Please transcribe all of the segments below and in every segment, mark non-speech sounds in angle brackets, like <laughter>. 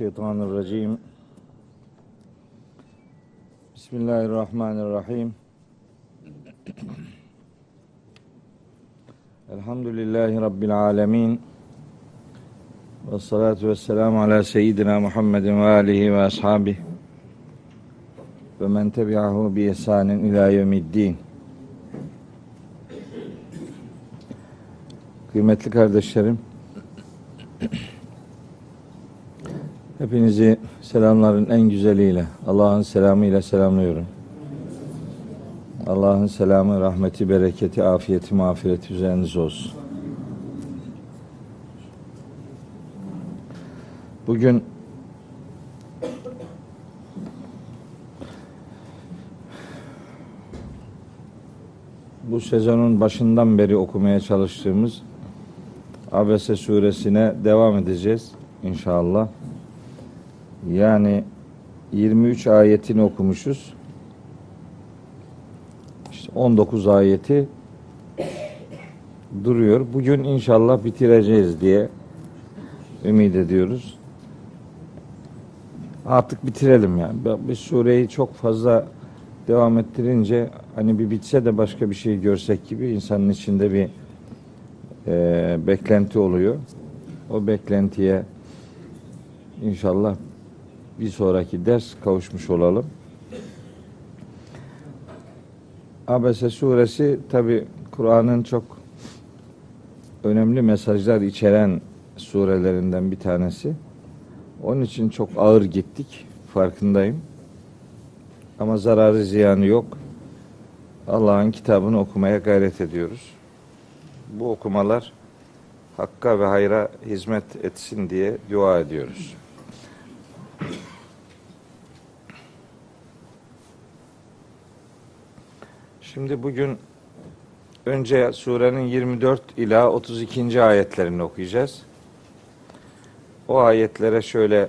Euzu billahi mineşşeytanirracim. Bismillahirrahmanirrahim. Elhamdülillahi Rabbil alemin. Ve salatu ve selamu ala seyyidina Muhammedin ve alihi ve ashabihi ve men tebi'ahu bi ihsanin ila yevmiddin. Kıymetli kardeşlerim, hepinizi selamların en güzeliyle, Allah'ın selamıyla selamlıyorum. Allah'ın selamı, rahmeti, bereketi, afiyeti, mağfireti üzerinize olsun. Bugün bu sezonun başından beri okumaya çalıştığımız Abese suresine devam edeceğiz inşallah. Yani 23 ayetini okumuşuz. İşte 19 ayeti duruyor. Bugün inşallah bitireceğiz diye ümit ediyoruz. Artık bitirelim yani. Bir sureyi çok fazla devam ettirince hani bir bitse de başka bir şey görsek gibi insanın içinde bir e, beklenti oluyor. O beklentiye inşallah bir sonraki ders kavuşmuş olalım. Abese suresi tabi Kur'an'ın çok önemli mesajlar içeren surelerinden bir tanesi. Onun için çok ağır gittik. Farkındayım. Ama zararı ziyanı yok. Allah'ın kitabını okumaya gayret ediyoruz. Bu okumalar hakka ve hayra hizmet etsin diye dua ediyoruz. Şimdi bugün önce surenin 24 ila 32. ayetlerini okuyacağız. O ayetlere şöyle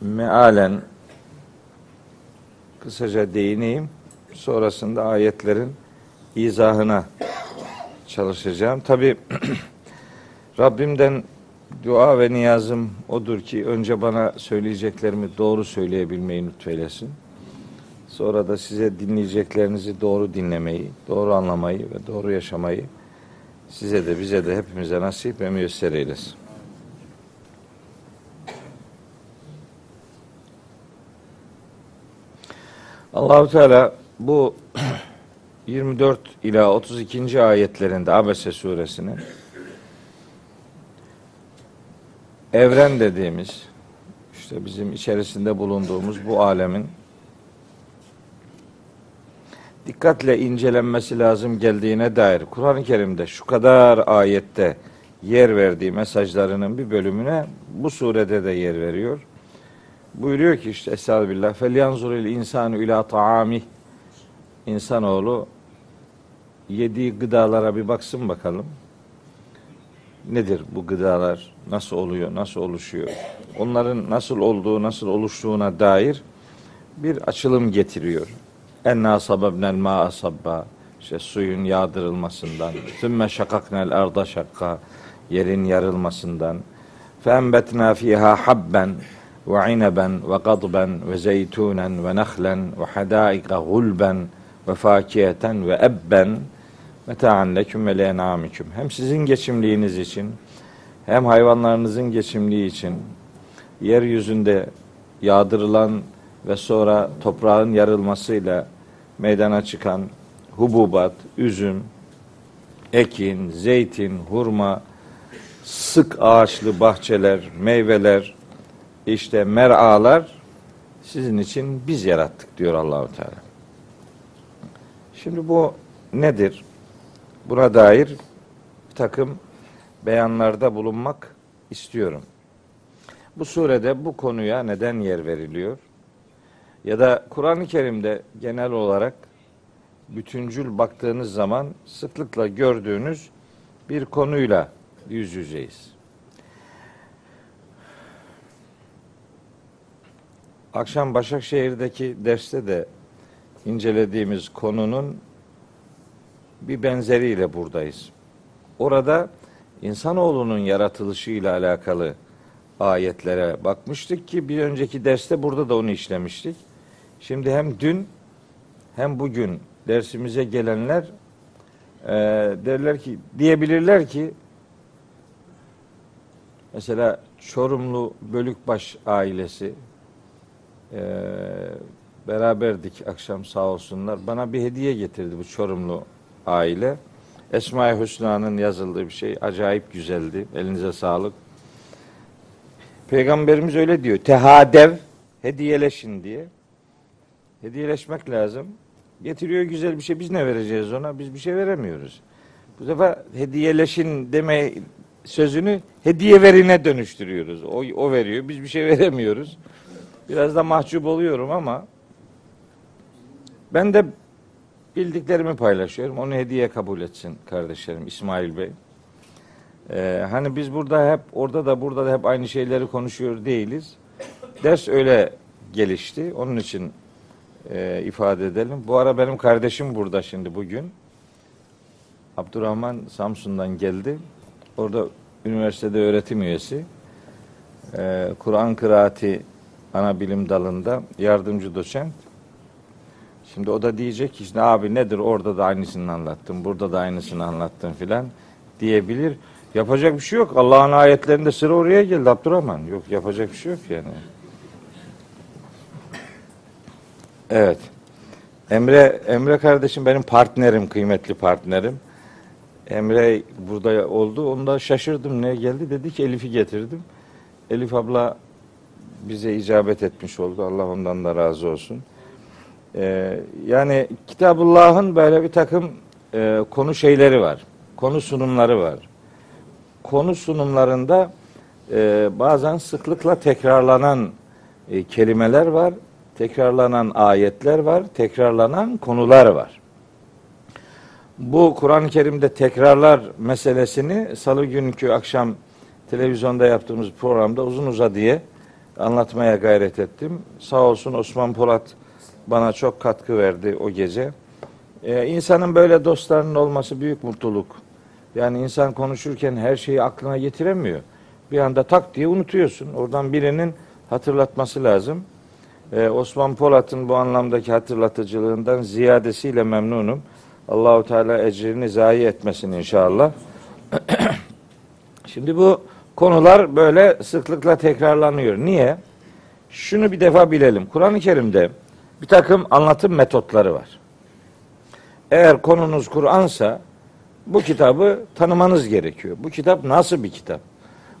mealen kısaca değineyim. Sonrasında ayetlerin izahına çalışacağım. Tabi <clears throat> Rabbimden dua ve niyazım odur ki önce bana söyleyeceklerimi doğru söyleyebilmeyi lütfeylesin. Sonra da size dinleyeceklerinizi doğru dinlemeyi, doğru anlamayı ve doğru yaşamayı size de bize de hepimize nasip ve müyesser eylesin. Allahu Teala bu <clears throat> 24 ila 32. ayetlerinde Abese suresinin evren dediğimiz işte bizim içerisinde bulunduğumuz bu alemin dikkatle incelenmesi lazım geldiğine dair Kur'an-ı Kerim'de şu kadar ayette yer verdiği mesajlarının bir bölümüne bu surede de yer veriyor. Buyuruyor ki işte Estağfirullah felyanzuril insanu ila taami insanoğlu yediği gıdalara bir baksın bakalım. Nedir bu gıdalar? Nasıl oluyor? Nasıl oluşuyor? Onların nasıl olduğu, nasıl oluştuğuna dair bir açılım getiriyor. Enna sababnel ma'a sabba. İşte suyun yağdırılmasından. Sümme şakaknel arda şakka. Yerin yarılmasından. Fembetna fiha habben ve ineben ve gadben ve zeytunen ve nehlen ve hadaika gulben ve fakiyeten ve ebben meta'an leküm ve lenamiküm. Hem sizin geçimliğiniz için hem hayvanlarınızın geçimliği için yeryüzünde yağdırılan ve sonra toprağın yarılmasıyla meydana çıkan hububat, üzüm, ekin, zeytin, hurma, sık ağaçlı bahçeler, meyveler, işte mer'alar sizin için biz yarattık diyor Allahu Teala. Şimdi bu nedir? Buna dair bir takım beyanlarda bulunmak istiyorum. Bu surede bu konuya neden yer veriliyor? Ya da Kur'an-ı Kerim'de genel olarak bütüncül baktığınız zaman sıklıkla gördüğünüz bir konuyla yüz yüzeyiz. Akşam Başakşehir'deki derste de incelediğimiz konunun bir benzeriyle buradayız. Orada insanoğlunun yaratılışıyla alakalı ayetlere bakmıştık ki bir önceki derste burada da onu işlemiştik. Şimdi hem dün hem bugün dersimize gelenler e, derler ki diyebilirler ki mesela Çorumlu Bölükbaş ailesi e, beraberdik akşam sağ olsunlar. Bana bir hediye getirdi bu Çorumlu aile. Esma-i Hüsna'nın yazıldığı bir şey. Acayip güzeldi. Elinize sağlık. Peygamberimiz öyle diyor. Tehadev, hediyeleşin diye. Hediyeleşmek lazım. Getiriyor güzel bir şey. Biz ne vereceğiz ona? Biz bir şey veremiyoruz. Bu defa hediyeleşin deme sözünü hediye verine dönüştürüyoruz. O, o veriyor. Biz bir şey veremiyoruz. Biraz da mahcup oluyorum ama ben de bildiklerimi paylaşıyorum. Onu hediye kabul etsin kardeşlerim İsmail Bey. Ee, hani biz burada hep orada da burada da hep aynı şeyleri konuşuyor değiliz. Ders öyle gelişti. Onun için e, ifade edelim. Bu ara benim kardeşim burada şimdi bugün. Abdurrahman Samsun'dan geldi. Orada üniversitede öğretim üyesi. Ee, Kur'an kıraati ana bilim dalında yardımcı doçent. Şimdi o da diyecek ki işte abi nedir orada da aynısını anlattım, burada da aynısını anlattım filan diyebilir. Yapacak bir şey yok. Allah'ın ayetlerinde sıra oraya geldi Abdurrahman. Yok yapacak bir şey yok yani. Evet. Emre Emre kardeşim benim partnerim, kıymetli partnerim. Emre burada oldu. Onda şaşırdım. Ne geldi? Dedi ki Elif'i getirdim. Elif abla bize icabet etmiş oldu. Allah ondan da razı olsun. Ee, yani Kitabullah'ın böyle bir takım e, konu şeyleri var. Konu sunumları var. Konu sunumlarında e, bazen sıklıkla tekrarlanan e, kelimeler var. Tekrarlanan ayetler var. Tekrarlanan konular var. Bu Kur'an-ı Kerim'de tekrarlar meselesini salı günkü akşam televizyonda yaptığımız programda uzun uza diye anlatmaya gayret ettim. Sağ olsun Osman Polat bana çok katkı verdi o gece. Ee, insanın böyle dostlarının olması büyük mutluluk. Yani insan konuşurken her şeyi aklına getiremiyor. Bir anda tak diye unutuyorsun. Oradan birinin hatırlatması lazım. Ee, Osman Polat'ın bu anlamdaki hatırlatıcılığından ziyadesiyle memnunum. Allahu Teala ecrini zayi etmesin inşallah. <clears throat> Şimdi bu konular böyle sıklıkla tekrarlanıyor. Niye? Şunu bir defa bilelim. Kur'an-ı Kerim'de bir takım anlatım metotları var. Eğer konunuz Kur'ansa bu kitabı tanımanız gerekiyor. Bu kitap nasıl bir kitap?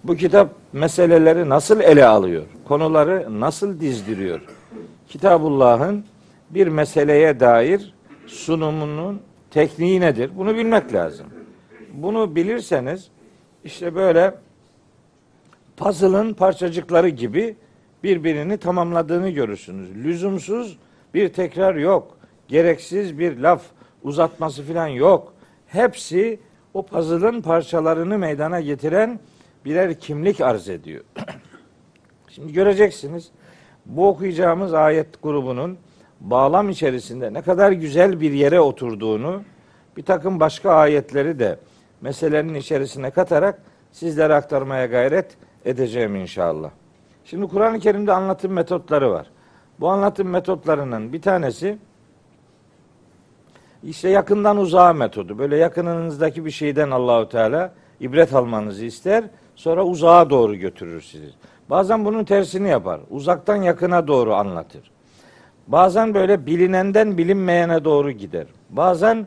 Bu kitap meseleleri nasıl ele alıyor? Konuları nasıl dizdiriyor? Kitabullah'ın bir meseleye dair sunumunun tekniği nedir? Bunu bilmek lazım. Bunu bilirseniz işte böyle puzzle'ın parçacıkları gibi birbirini tamamladığını görürsünüz. Lüzumsuz bir tekrar yok. Gereksiz bir laf uzatması falan yok. Hepsi o puzzle'ın parçalarını meydana getiren birer kimlik arz ediyor. <clears throat> Şimdi göreceksiniz bu okuyacağımız ayet grubunun bağlam içerisinde ne kadar güzel bir yere oturduğunu bir takım başka ayetleri de meselenin içerisine katarak sizlere aktarmaya gayret edeceğim inşallah. Şimdi Kur'an-ı Kerim'de anlatım metotları var. Bu anlatım metotlarının bir tanesi işte yakından uzağa metodu. Böyle yakınınızdaki bir şeyden Allahu Teala ibret almanızı ister. Sonra uzağa doğru götürür sizi. Bazen bunun tersini yapar. Uzaktan yakına doğru anlatır. Bazen böyle bilinenden bilinmeyene doğru gider. Bazen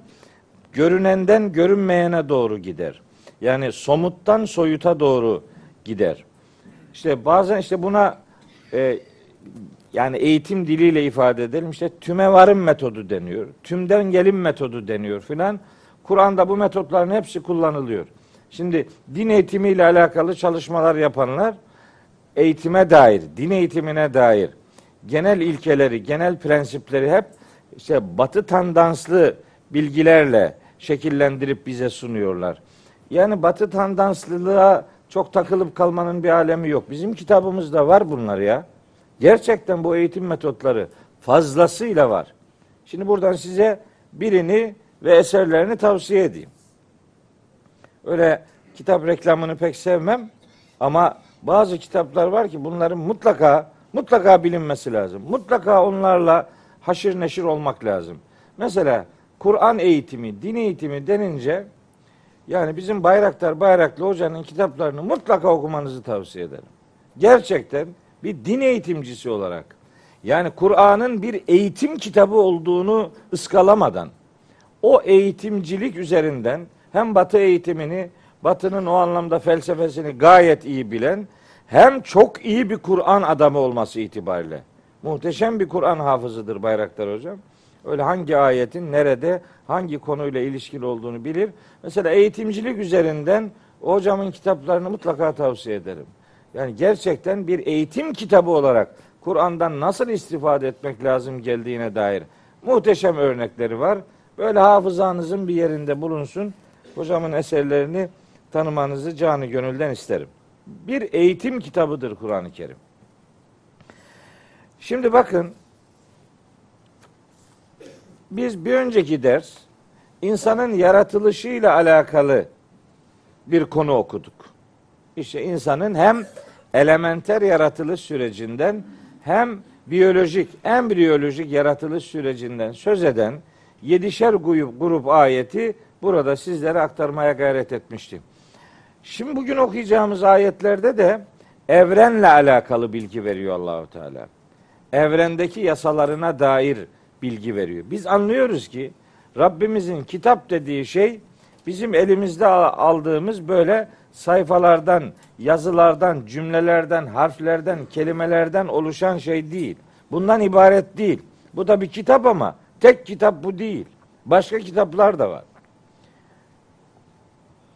görünenden görünmeyene doğru gider. Yani somuttan soyuta doğru gider. İşte bazen işte buna e, yani eğitim diliyle ifade edelim işte tüme varım metodu deniyor. Tümden gelim metodu deniyor filan. Kur'an'da bu metotların hepsi kullanılıyor. Şimdi din eğitimiyle alakalı çalışmalar yapanlar eğitime dair, din eğitimine dair genel ilkeleri, genel prensipleri hep işte batı tandanslı bilgilerle şekillendirip bize sunuyorlar. Yani batı tandanslılığa çok takılıp kalmanın bir alemi yok. Bizim kitabımızda var bunlar ya. Gerçekten bu eğitim metotları fazlasıyla var. Şimdi buradan size birini ve eserlerini tavsiye edeyim. Öyle kitap reklamını pek sevmem ama bazı kitaplar var ki bunların mutlaka mutlaka bilinmesi lazım. Mutlaka onlarla haşır neşir olmak lazım. Mesela Kur'an eğitimi, din eğitimi denince yani bizim Bayraktar Bayraklı Hoca'nın kitaplarını mutlaka okumanızı tavsiye ederim. Gerçekten bir din eğitimcisi olarak yani Kur'an'ın bir eğitim kitabı olduğunu ıskalamadan o eğitimcilik üzerinden hem Batı eğitimini, Batı'nın o anlamda felsefesini gayet iyi bilen hem çok iyi bir Kur'an adamı olması itibariyle. Muhteşem bir Kur'an hafızıdır Bayraktar Hocam. Öyle hangi ayetin nerede, hangi konuyla ilişkili olduğunu bilir. Mesela eğitimcilik üzerinden hocamın kitaplarını mutlaka tavsiye ederim. Yani gerçekten bir eğitim kitabı olarak Kur'an'dan nasıl istifade etmek lazım geldiğine dair muhteşem örnekleri var. Böyle hafızanızın bir yerinde bulunsun. Hocamın eserlerini tanımanızı canı gönülden isterim. Bir eğitim kitabıdır Kur'an-ı Kerim. Şimdi bakın biz bir önceki ders insanın yaratılışıyla alakalı bir konu okuduk. İşte insanın hem elementer yaratılış sürecinden hem biyolojik, embriyolojik yaratılış sürecinden söz eden yedişer grup, grup ayeti burada sizlere aktarmaya gayret etmiştim. Şimdi bugün okuyacağımız ayetlerde de evrenle alakalı bilgi veriyor Allahu Teala. Evrendeki yasalarına dair bilgi veriyor. Biz anlıyoruz ki Rabbimizin kitap dediği şey bizim elimizde aldığımız böyle sayfalardan, yazılardan, cümlelerden, harflerden, kelimelerden oluşan şey değil. Bundan ibaret değil. Bu da bir kitap ama tek kitap bu değil. Başka kitaplar da var.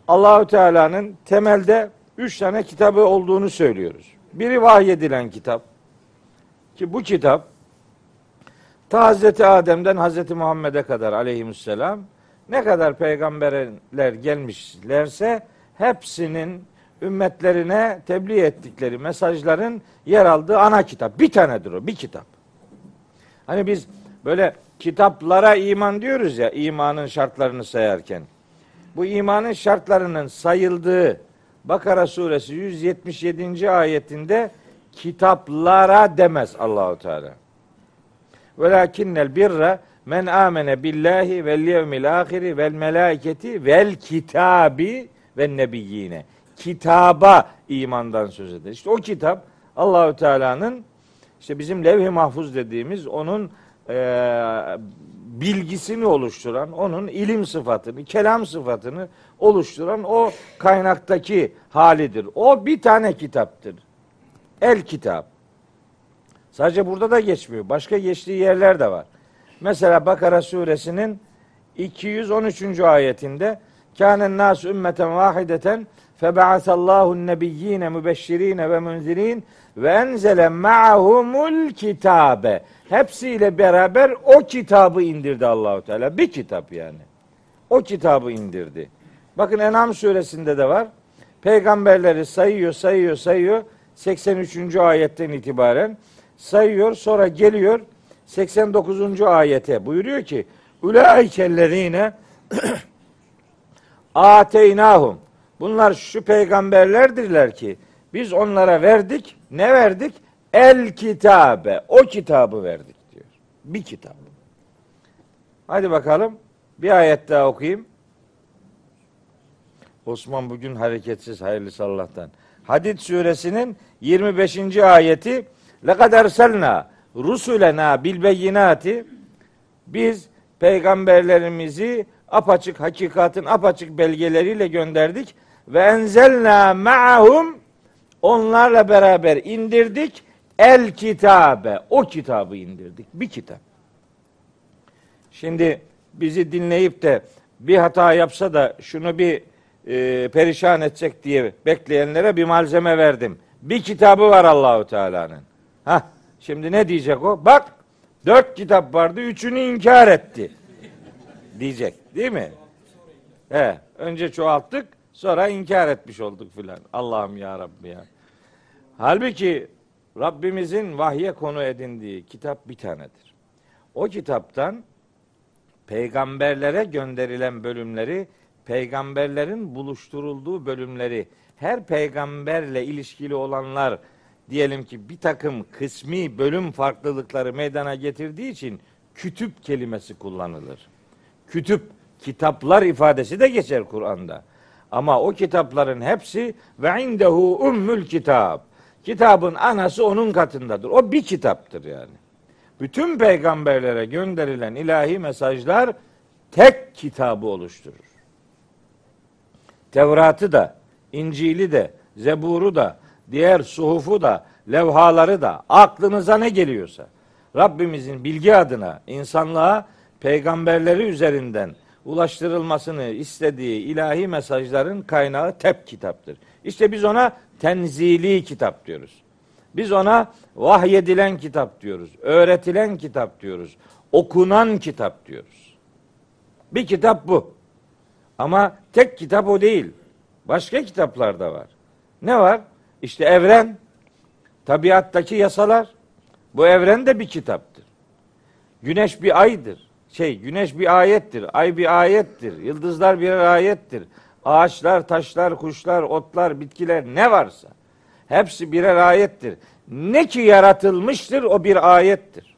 Allahü Teala'nın temelde üç tane kitabı olduğunu söylüyoruz. Biri vahyedilen kitap. Ki bu kitap ta Hazreti Adem'den Hazreti Muhammed'e kadar aleyhisselam ne kadar peygamberler gelmişlerse hepsinin ümmetlerine tebliğ ettikleri mesajların yer aldığı ana kitap. Bir tanedir o, bir kitap. Hani biz böyle kitaplara iman diyoruz ya, imanın şartlarını sayarken. Bu imanın şartlarının sayıldığı Bakara suresi 177. ayetinde kitaplara demez Allahu Teala. Velakinnel birra men amene billahi vel yevmil ahiri vel melaiketi vel kitabi ve nebiyyine. Kitaba imandan söz eder. İşte o kitap Allahü Teala'nın işte bizim levh-i mahfuz dediğimiz onun e, bilgisini oluşturan, onun ilim sıfatını, kelam sıfatını oluşturan o kaynaktaki halidir. O bir tane kitaptır. El kitap. Sadece burada da geçmiyor. Başka geçtiği yerler de var. Mesela Bakara suresinin 213. ayetinde Kânen nâs ümmeten vahideten feba'asallahu nebiyyine mübeşşirine ve munzirin ve enzele ma'humul kitabe. Hepsiyle beraber o kitabı indirdi Allahu Teala. Bir kitap yani. O kitabı indirdi. Bakın En'am suresinde de var. Peygamberleri sayıyor, sayıyor, sayıyor. 83. ayetten itibaren sayıyor. Sonra geliyor 89. ayete buyuruyor ki Ulaikellezine <clears throat> ateynahum. Bunlar şu peygamberlerdirler ki biz onlara verdik. Ne verdik? El kitabe. O kitabı verdik diyor. Bir kitap. Hadi bakalım. Bir ayet daha okuyayım. Osman bugün hareketsiz hayırlısı Allah'tan. Hadid suresinin 25. ayeti erselna rusulena bil beyinati biz peygamberlerimizi apaçık hakikatin apaçık belgeleriyle gönderdik ve enzelna ma'hum onlarla beraber indirdik el kitabe o kitabı indirdik bir kitap. Şimdi bizi dinleyip de bir hata yapsa da şunu bir e, perişan edecek diye bekleyenlere bir malzeme verdim. Bir kitabı var Allahu Teala'nın. Ha, şimdi ne diyecek o? Bak dört kitap vardı, üçünü inkar etti. Diyecek, değil mi? He, önce çoğalttık, sonra inkar etmiş olduk filan. Allah'ım ya Rabbi ya. Halbuki Rabbimizin vahye konu edindiği kitap bir tanedir. O kitaptan peygamberlere gönderilen bölümleri peygamberlerin buluşturulduğu bölümleri her peygamberle ilişkili olanlar diyelim ki bir takım kısmi bölüm farklılıkları meydana getirdiği için kütüp kelimesi kullanılır. Kütüp, kitaplar ifadesi de geçer Kur'an'da. Ama o kitapların hepsi ve indehu ummül kitab. Kitabın anası onun katındadır. O bir kitaptır yani. Bütün peygamberlere gönderilen ilahi mesajlar tek kitabı oluşturur. Tevrat'ı da, İncil'i de, Zebur'u da, diğer suhufu da, levhaları da, aklınıza ne geliyorsa Rabbimizin bilgi adına insanlığa peygamberleri üzerinden ulaştırılmasını istediği ilahi mesajların kaynağı tep kitaptır. İşte biz ona tenzili kitap diyoruz. Biz ona vahyedilen kitap diyoruz. Öğretilen kitap diyoruz. Okunan kitap diyoruz. Bir kitap bu. Ama tek kitap o değil. Başka kitaplar da var. Ne var? İşte evren, tabiattaki yasalar. Bu evren de bir kitaptır. Güneş bir aydır. Şey, güneş bir ayettir. Ay bir ayettir. Yıldızlar birer ayettir. Ağaçlar, taşlar, kuşlar, otlar, bitkiler ne varsa hepsi birer ayettir. Ne ki yaratılmıştır o bir ayettir.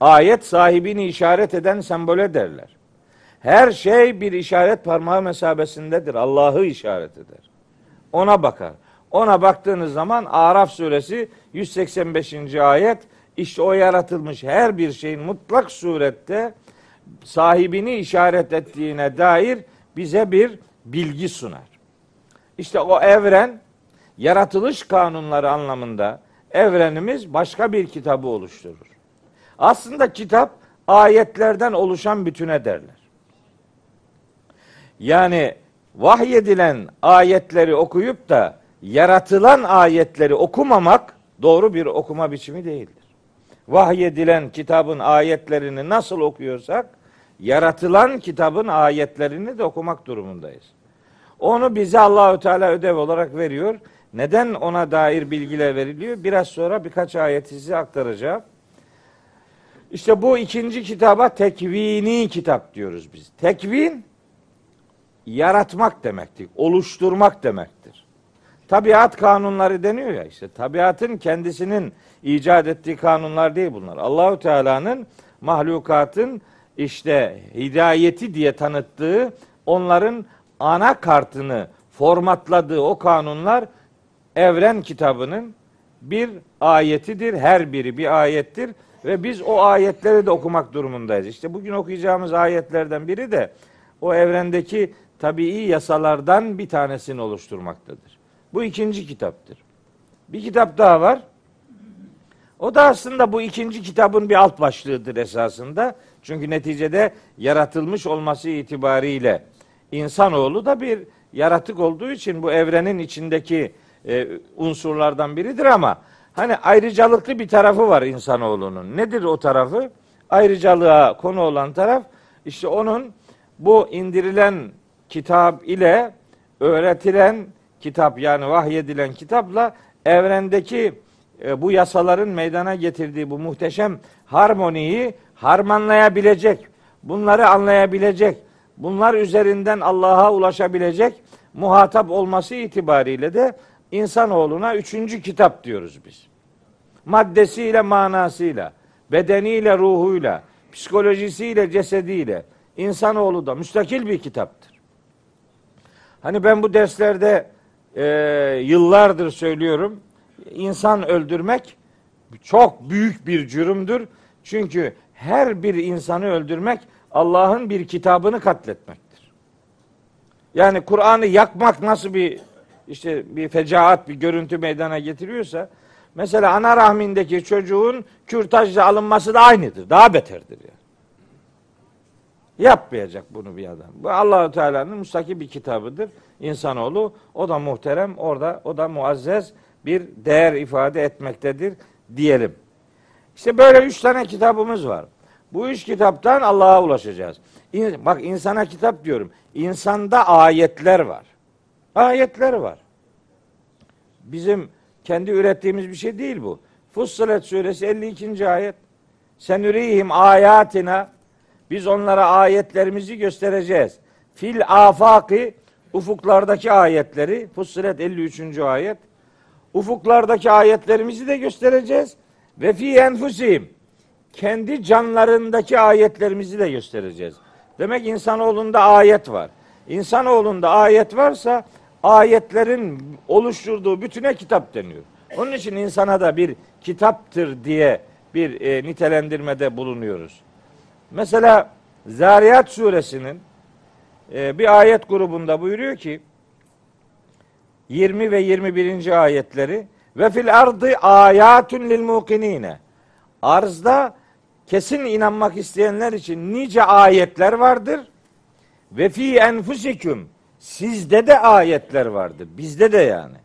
Ayet sahibini işaret eden sembole derler. Her şey bir işaret parmağı mesabesindedir. Allah'ı işaret eder. Ona bakar. Ona baktığınız zaman Araf suresi 185. ayet işte o yaratılmış her bir şeyin mutlak surette sahibini işaret ettiğine dair bize bir bilgi sunar. İşte o evren yaratılış kanunları anlamında evrenimiz başka bir kitabı oluşturur. Aslında kitap ayetlerden oluşan bütüne derler. Yani vahyedilen ayetleri okuyup da yaratılan ayetleri okumamak doğru bir okuma biçimi değildir. Vahyedilen kitabın ayetlerini nasıl okuyorsak yaratılan kitabın ayetlerini de okumak durumundayız. Onu bize Allahü Teala ödev olarak veriyor. Neden ona dair bilgiler veriliyor? Biraz sonra birkaç ayet size aktaracağım. İşte bu ikinci kitaba tekvini kitap diyoruz biz. Tekvin yaratmak demektir, oluşturmak demektir. Tabiat kanunları deniyor ya işte tabiatın kendisinin icat ettiği kanunlar değil bunlar. Allahü Teala'nın mahlukatın işte hidayeti diye tanıttığı onların ana kartını formatladığı o kanunlar evren kitabının bir ayetidir. Her biri bir ayettir ve biz o ayetleri de okumak durumundayız. İşte bugün okuyacağımız ayetlerden biri de o evrendeki tabii yasalardan bir tanesini oluşturmaktadır. Bu ikinci kitaptır. Bir kitap daha var. O da aslında bu ikinci kitabın bir alt başlığıdır esasında. Çünkü neticede yaratılmış olması itibariyle insanoğlu da bir yaratık olduğu için bu evrenin içindeki e, unsurlardan biridir ama hani ayrıcalıklı bir tarafı var insanoğlunun. Nedir o tarafı? Ayrıcalığa konu olan taraf işte onun bu indirilen kitap ile öğretilen kitap yani vahyedilen kitapla evrendeki e, bu yasaların meydana getirdiği bu muhteşem harmoniyi harmanlayabilecek, bunları anlayabilecek, bunlar üzerinden Allah'a ulaşabilecek muhatap olması itibariyle de insanoğluna üçüncü kitap diyoruz biz. Maddesiyle, manasıyla, bedeniyle, ruhuyla, psikolojisiyle, cesediyle insanoğlu da müstakil bir kitaptır. Hani ben bu derslerde e, yıllardır söylüyorum. İnsan öldürmek çok büyük bir cürümdür. Çünkü her bir insanı öldürmek Allah'ın bir kitabını katletmektir. Yani Kur'an'ı yakmak nasıl bir işte bir fecaat, bir görüntü meydana getiriyorsa mesela ana rahmindeki çocuğun kürtajla alınması da aynıdır. Daha beterdir yani. Yapmayacak bunu bir adam. Bu Allahu Teala'nın müstakil bir kitabıdır. İnsanoğlu o da muhterem, orada o da muazzez bir değer ifade etmektedir diyelim. İşte böyle üç tane kitabımız var. Bu üç kitaptan Allah'a ulaşacağız. Bak insana kitap diyorum. İnsanda ayetler var. Ayetler var. Bizim kendi ürettiğimiz bir şey değil bu. Fussilet suresi 52. ayet. Senürihim ayatina biz onlara ayetlerimizi göstereceğiz. fil afaki ufuklardaki ayetleri Fussilet 53. ayet ufuklardaki ayetlerimizi de göstereceğiz ve fi enfusihim kendi canlarındaki ayetlerimizi de göstereceğiz. Demek insanoğlunda ayet var. İnsanoğlunda ayet varsa ayetlerin oluşturduğu bütüne kitap deniyor. Onun için insana da bir kitaptır diye bir e, nitelendirmede bulunuyoruz. Mesela Zariyat suresinin e, bir ayet grubunda buyuruyor ki 20 ve 21. ayetleri ve fil ardı ayatun lil mukinine. Arzda kesin inanmak isteyenler için nice ayetler vardır. Ve fi enfusikum sizde de ayetler vardır. Bizde de yani.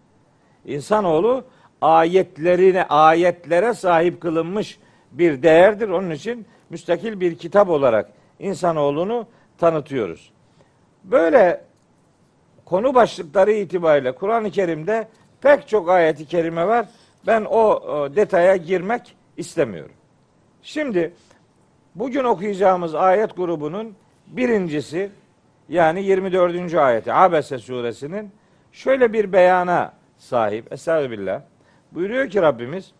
İnsanoğlu ayetlerine, ayetlere sahip kılınmış bir değerdir. Onun için müstakil bir kitap olarak insanoğlunu tanıtıyoruz. Böyle konu başlıkları itibariyle Kur'an-ı Kerim'de pek çok ayeti kerime var. Ben o, o detaya girmek istemiyorum. Şimdi bugün okuyacağımız ayet grubunun birincisi yani 24. ayeti Abese suresinin şöyle bir beyana sahip. Estağfirullah. Buyuruyor ki Rabbimiz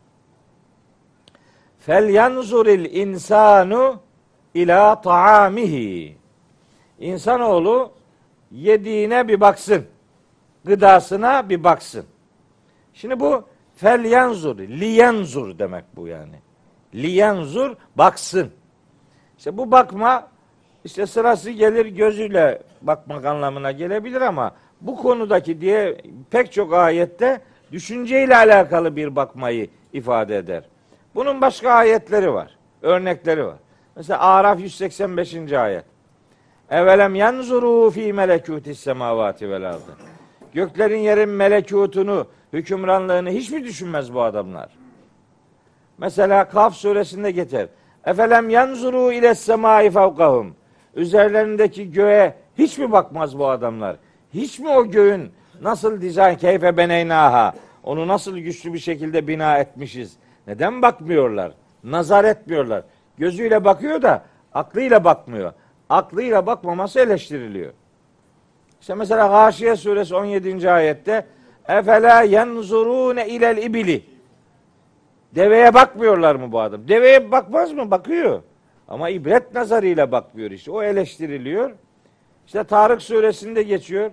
Fel yanzuril insanu ila taamihi. İnsanoğlu yediğine bir baksın. Gıdasına bir baksın. Şimdi bu fel yanzur, li yanzur demek bu yani. Li yanzur baksın. İşte bu bakma işte sırası gelir gözüyle bakmak anlamına gelebilir ama bu konudaki diye pek çok ayette düşünceyle alakalı bir bakmayı ifade eder. Bunun başka ayetleri var. Örnekleri var. Mesela Araf 185. ayet. Evelem yanzuru fi melekutis semavati vel ardı. Göklerin yerin melekutunu, hükümranlığını hiç mi düşünmez bu adamlar? Mesela Kaf suresinde geçer. Efelem yanzuru ile semai fevkahum. Üzerlerindeki göğe hiç mi bakmaz bu adamlar? Hiç mi o göğün nasıl dizayn keyfe beneynaha onu nasıl güçlü bir şekilde bina etmişiz? Neden bakmıyorlar? Nazar etmiyorlar. Gözüyle bakıyor da aklıyla bakmıyor. Aklıyla bakmaması eleştiriliyor. İşte mesela Gâşiye suresi 17. ayette Efela yenzurune ilel ibili Deveye bakmıyorlar mı bu adam? Deveye bakmaz mı? Bakıyor. Ama ibret nazarıyla bakmıyor işte. O eleştiriliyor. İşte Tarık suresinde geçiyor.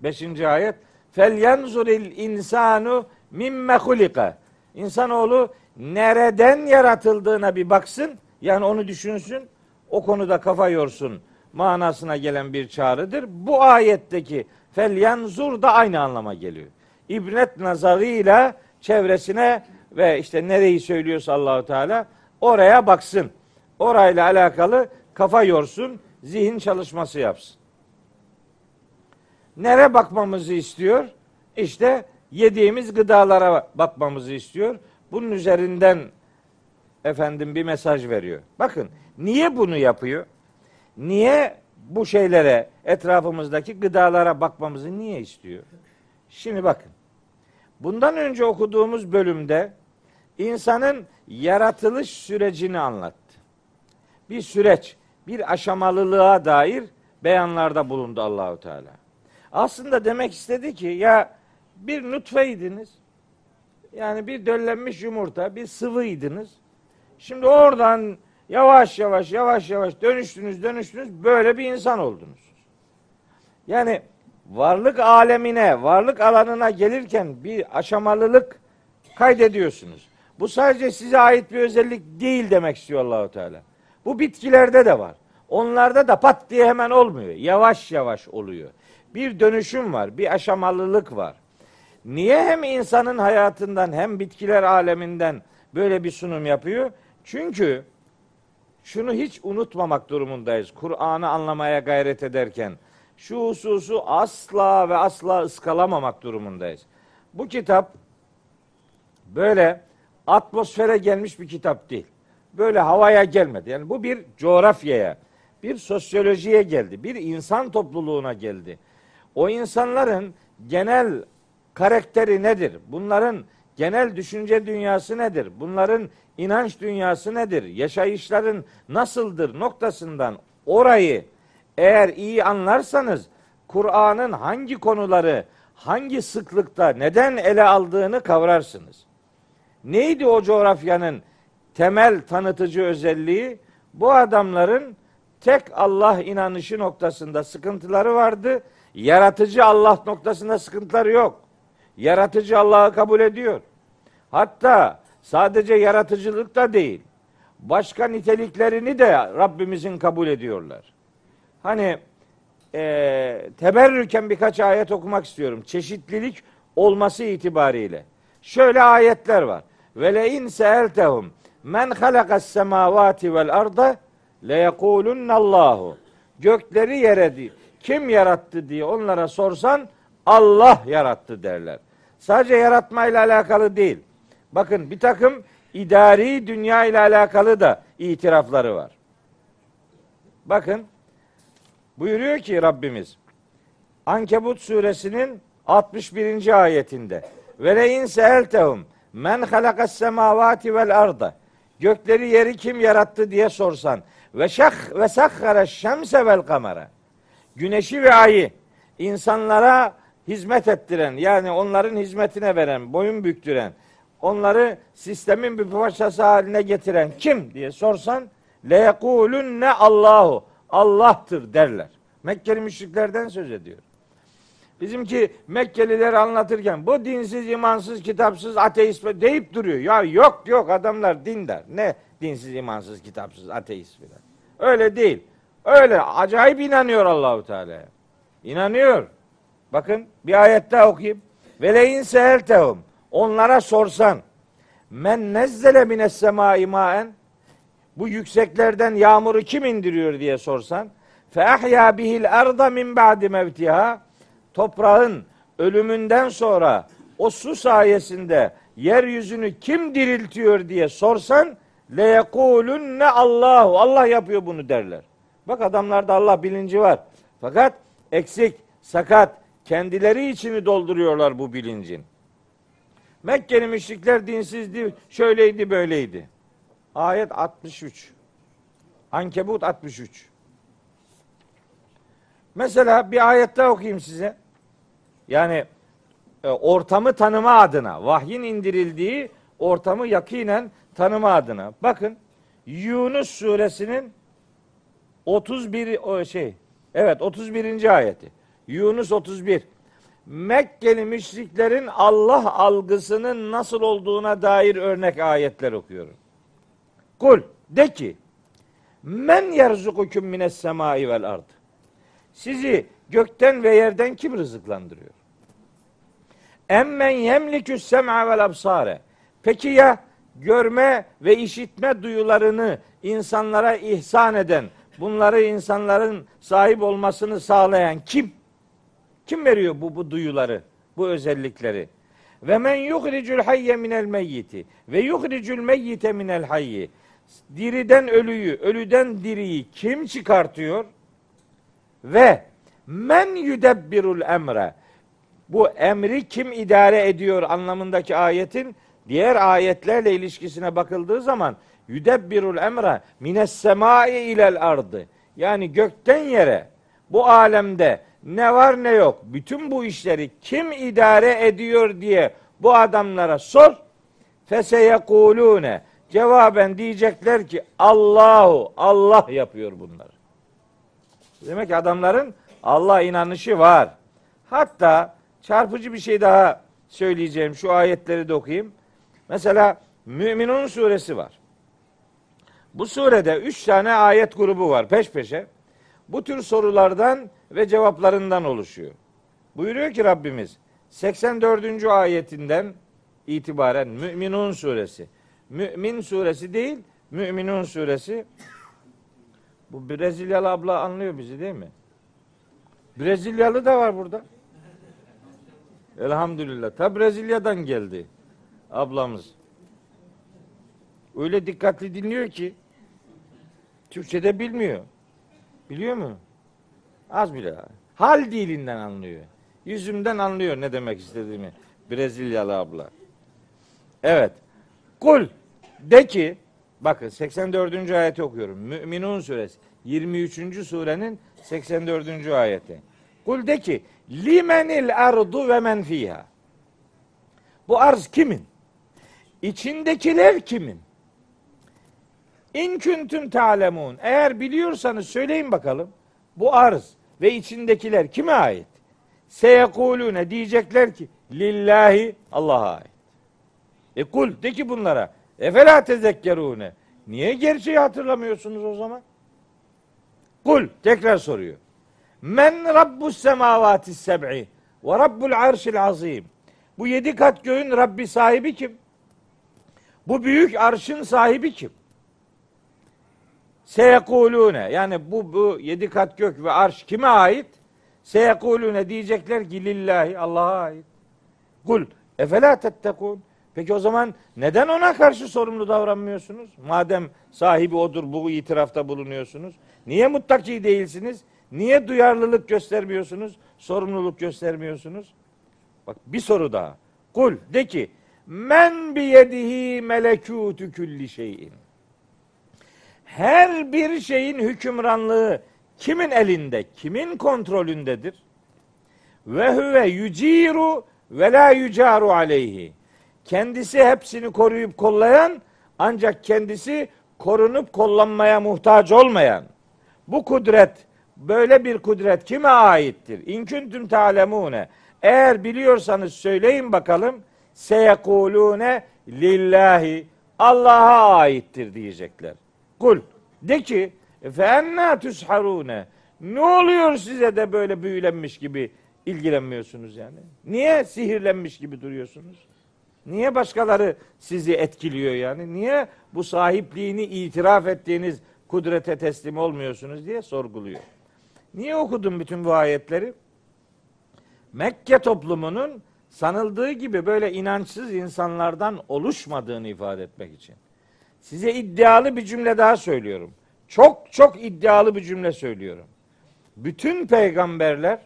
Beşinci ayet. Fel yanzuril insanu mimme hulika. İnsanoğlu nereden yaratıldığına bir baksın. Yani onu düşünsün. O konuda kafa yorsun manasına gelen bir çağrıdır. Bu ayetteki fel yanzur da aynı anlama geliyor. İbret nazarıyla çevresine ve işte nereyi söylüyorsa Allahu Teala oraya baksın. Orayla alakalı kafa yorsun, zihin çalışması yapsın. Nere bakmamızı istiyor? İşte yediğimiz gıdalara bakmamızı istiyor. Bunun üzerinden efendim bir mesaj veriyor. Bakın niye bunu yapıyor? Niye bu şeylere, etrafımızdaki gıdalara bakmamızı niye istiyor? Şimdi bakın. Bundan önce okuduğumuz bölümde insanın yaratılış sürecini anlattı. Bir süreç, bir aşamalılığa dair beyanlarda bulundu Allahu Teala. Aslında demek istedi ki ya bir nutfeydiniz. Yani bir döllenmiş yumurta, bir sıvıydınız. Şimdi oradan yavaş yavaş yavaş yavaş dönüştünüz dönüştünüz böyle bir insan oldunuz. Yani varlık alemine, varlık alanına gelirken bir aşamalılık kaydediyorsunuz. Bu sadece size ait bir özellik değil demek istiyor Allahu Teala. Bu bitkilerde de var. Onlarda da pat diye hemen olmuyor. Yavaş yavaş oluyor. Bir dönüşüm var, bir aşamalılık var. Niye hem insanın hayatından hem bitkiler aleminden böyle bir sunum yapıyor? Çünkü şunu hiç unutmamak durumundayız. Kur'an'ı anlamaya gayret ederken şu hususu asla ve asla ıskalamamak durumundayız. Bu kitap böyle atmosfere gelmiş bir kitap değil. Böyle havaya gelmedi. Yani bu bir coğrafyaya, bir sosyolojiye geldi. Bir insan topluluğuna geldi. O insanların genel karakteri nedir? Bunların genel düşünce dünyası nedir? Bunların inanç dünyası nedir? Yaşayışların nasıldır noktasından orayı Eğer iyi anlarsanız Kur'an'ın hangi konuları hangi sıklıkta neden ele aldığını kavrarsınız. Neydi o coğrafyanın temel tanıtıcı özelliği? Bu adamların tek Allah inanışı noktasında sıkıntıları vardı. Yaratıcı Allah noktasında sıkıntıları yok. Yaratıcı Allah'ı kabul ediyor. Hatta sadece yaratıcılık da değil. Başka niteliklerini de Rabbimizin kabul ediyorlar. Hani e, teberrüken birkaç ayet okumak istiyorum. Çeşitlilik olması itibariyle. Şöyle ayetler var. Ve le in seeltehum men halakas semavati vel arda le yekulunallahu. Gökleri yere di- kim yarattı diye onlara sorsan Allah yarattı derler. Sadece yaratmayla alakalı değil. Bakın bir takım idari dünya ile alakalı da itirafları var. Bakın buyuruyor ki Rabbimiz Ankebut suresinin 61. ayetinde ve le in seeltehum men halakas semavati vel arda gökleri yeri kim yarattı diye sorsan ve şah ve sahhara şemse vel kamera güneşi ve ayı insanlara hizmet ettiren yani onların hizmetine veren, boyun büktüren, onları sistemin bir parçası haline getiren kim diye sorsan le ne Allahu Allah'tır derler. Mekkeli müşriklerden söz ediyor. Bizimki Mekkelileri anlatırken bu dinsiz, imansız, kitapsız, ateist deyip duruyor. Ya yok yok adamlar dindar. Ne dinsiz, imansız, kitapsız, ateist filan. Öyle değil. Öyle acayip inanıyor Allahu Teala'ya. İnanıyor. Bakın bir ayet daha okuyayım. Ve leyin seheltehum. Onlara sorsan. Men nezzele mines semai maen. Bu yükseklerden yağmuru kim indiriyor diye sorsan. Fe ahya bihil arda min ba'di mevtiha. Toprağın ölümünden sonra o su sayesinde yeryüzünü kim diriltiyor diye sorsan le ne Allahu Allah yapıyor bunu derler. Bak adamlarda Allah bilinci var. Fakat eksik, sakat, kendileri içini dolduruyorlar bu bilincin. Mekkeli müşrikler dinsizdi, şöyleydi, böyleydi. Ayet 63. Ankebut 63. Mesela bir ayet daha okuyayım size. Yani e, ortamı tanıma adına, vahyin indirildiği ortamı yakinen tanıma adına. Bakın Yunus suresinin 31 o şey. Evet 31. ayeti. Yunus 31. Mekkeli müşriklerin Allah algısının nasıl olduğuna dair örnek ayetler okuyorum. Kul de ki men yerzukukum mines semai vel ard. Sizi gökten ve yerden kim rızıklandırıyor? Emmen yemlikü sem'a vel absare. Peki ya görme ve işitme duyularını insanlara ihsan eden, bunları insanların sahip olmasını sağlayan kim? Kim veriyor bu bu duyuları, bu özellikleri? Ve men yuhricul hayye minel meyyiti ve yuhricul meyyite minel hayyi. Diriden ölüyü, ölüden diriyi kim çıkartıyor? Ve men yudebbirul emre. Bu emri kim idare ediyor anlamındaki ayetin diğer ayetlerle ilişkisine bakıldığı zaman yudebbirul emre mines semai ilel ardı. Yani gökten yere bu alemde ne var ne yok bütün bu işleri kim idare ediyor diye bu adamlara sor. Feseyekulune cevaben diyecekler ki Allahu Allah yapıyor bunları. Demek ki adamların Allah inanışı var. Hatta çarpıcı bir şey daha söyleyeceğim. Şu ayetleri de okuyayım. Mesela Müminun suresi var. Bu surede üç tane ayet grubu var peş peşe. Bu tür sorulardan ve cevaplarından oluşuyor. Buyuruyor ki Rabbimiz 84. ayetinden itibaren Müminun suresi. Mümin suresi değil, Müminun suresi. Bu Brezilyalı abla anlıyor bizi değil mi? Brezilyalı da var burada. Elhamdülillah. Ta Brezilya'dan geldi ablamız. Öyle dikkatli dinliyor ki Türkçe'de bilmiyor. Biliyor mu? Az bile. Hal dilinden anlıyor. Yüzümden anlıyor ne demek istediğimi. Brezilyalı abla. Evet. Kul de ki Bakın 84. ayeti okuyorum. Müminun suresi 23. surenin 84. ayeti. Kul de ki limenil ardu ve men fiha. Bu arz kimin? İçindekiler kimin? İn küntüm ta'lemun. Eğer biliyorsanız söyleyin bakalım. Bu arz ve içindekiler kime ait? Seyekulune diyecekler ki lillahi Allah'a ait. E kul de ki bunlara efela tezekkerune. Niye gerçeği hatırlamıyorsunuz o zaman? Kul tekrar soruyor. Men rabbus semavati seb'i ve rabbul arşil azim. Bu yedi kat göğün Rabbi sahibi kim? Bu büyük arşın sahibi kim? Seyekulune yani bu, bu yedi kat gök ve arş kime ait? Seyekulune diyecekler ki lillahi Allah'a ait. Kul efela tettekun. Peki o zaman neden ona karşı sorumlu davranmıyorsunuz? Madem sahibi odur bu itirafta bulunuyorsunuz. Niye muttaki değilsiniz? Niye duyarlılık göstermiyorsunuz? Sorumluluk göstermiyorsunuz? Bak bir soru daha. Kul de ki men biyedihi melekutu külli şeyin. Her bir şeyin hükümranlığı kimin elinde, kimin kontrolündedir? Ve huve yuciru ve la yucaru aleyhi. Kendisi hepsini koruyup kollayan ancak kendisi korunup kollanmaya muhtaç olmayan bu kudret böyle bir kudret kime aittir? İnküntüm talemune. Eğer biliyorsanız söyleyin bakalım. Seyekulune lillahi Allah'a aittir diyecekler. Kul de ki fe enna tusharune. Ne oluyor size de böyle büyülenmiş gibi ilgilenmiyorsunuz yani? Niye sihirlenmiş gibi duruyorsunuz? Niye başkaları sizi etkiliyor yani? Niye bu sahipliğini itiraf ettiğiniz kudrete teslim olmuyorsunuz diye sorguluyor. Niye okudum bütün bu ayetleri? Mekke toplumunun sanıldığı gibi böyle inançsız insanlardan oluşmadığını ifade etmek için. Size iddialı bir cümle daha söylüyorum. Çok çok iddialı bir cümle söylüyorum. Bütün peygamberler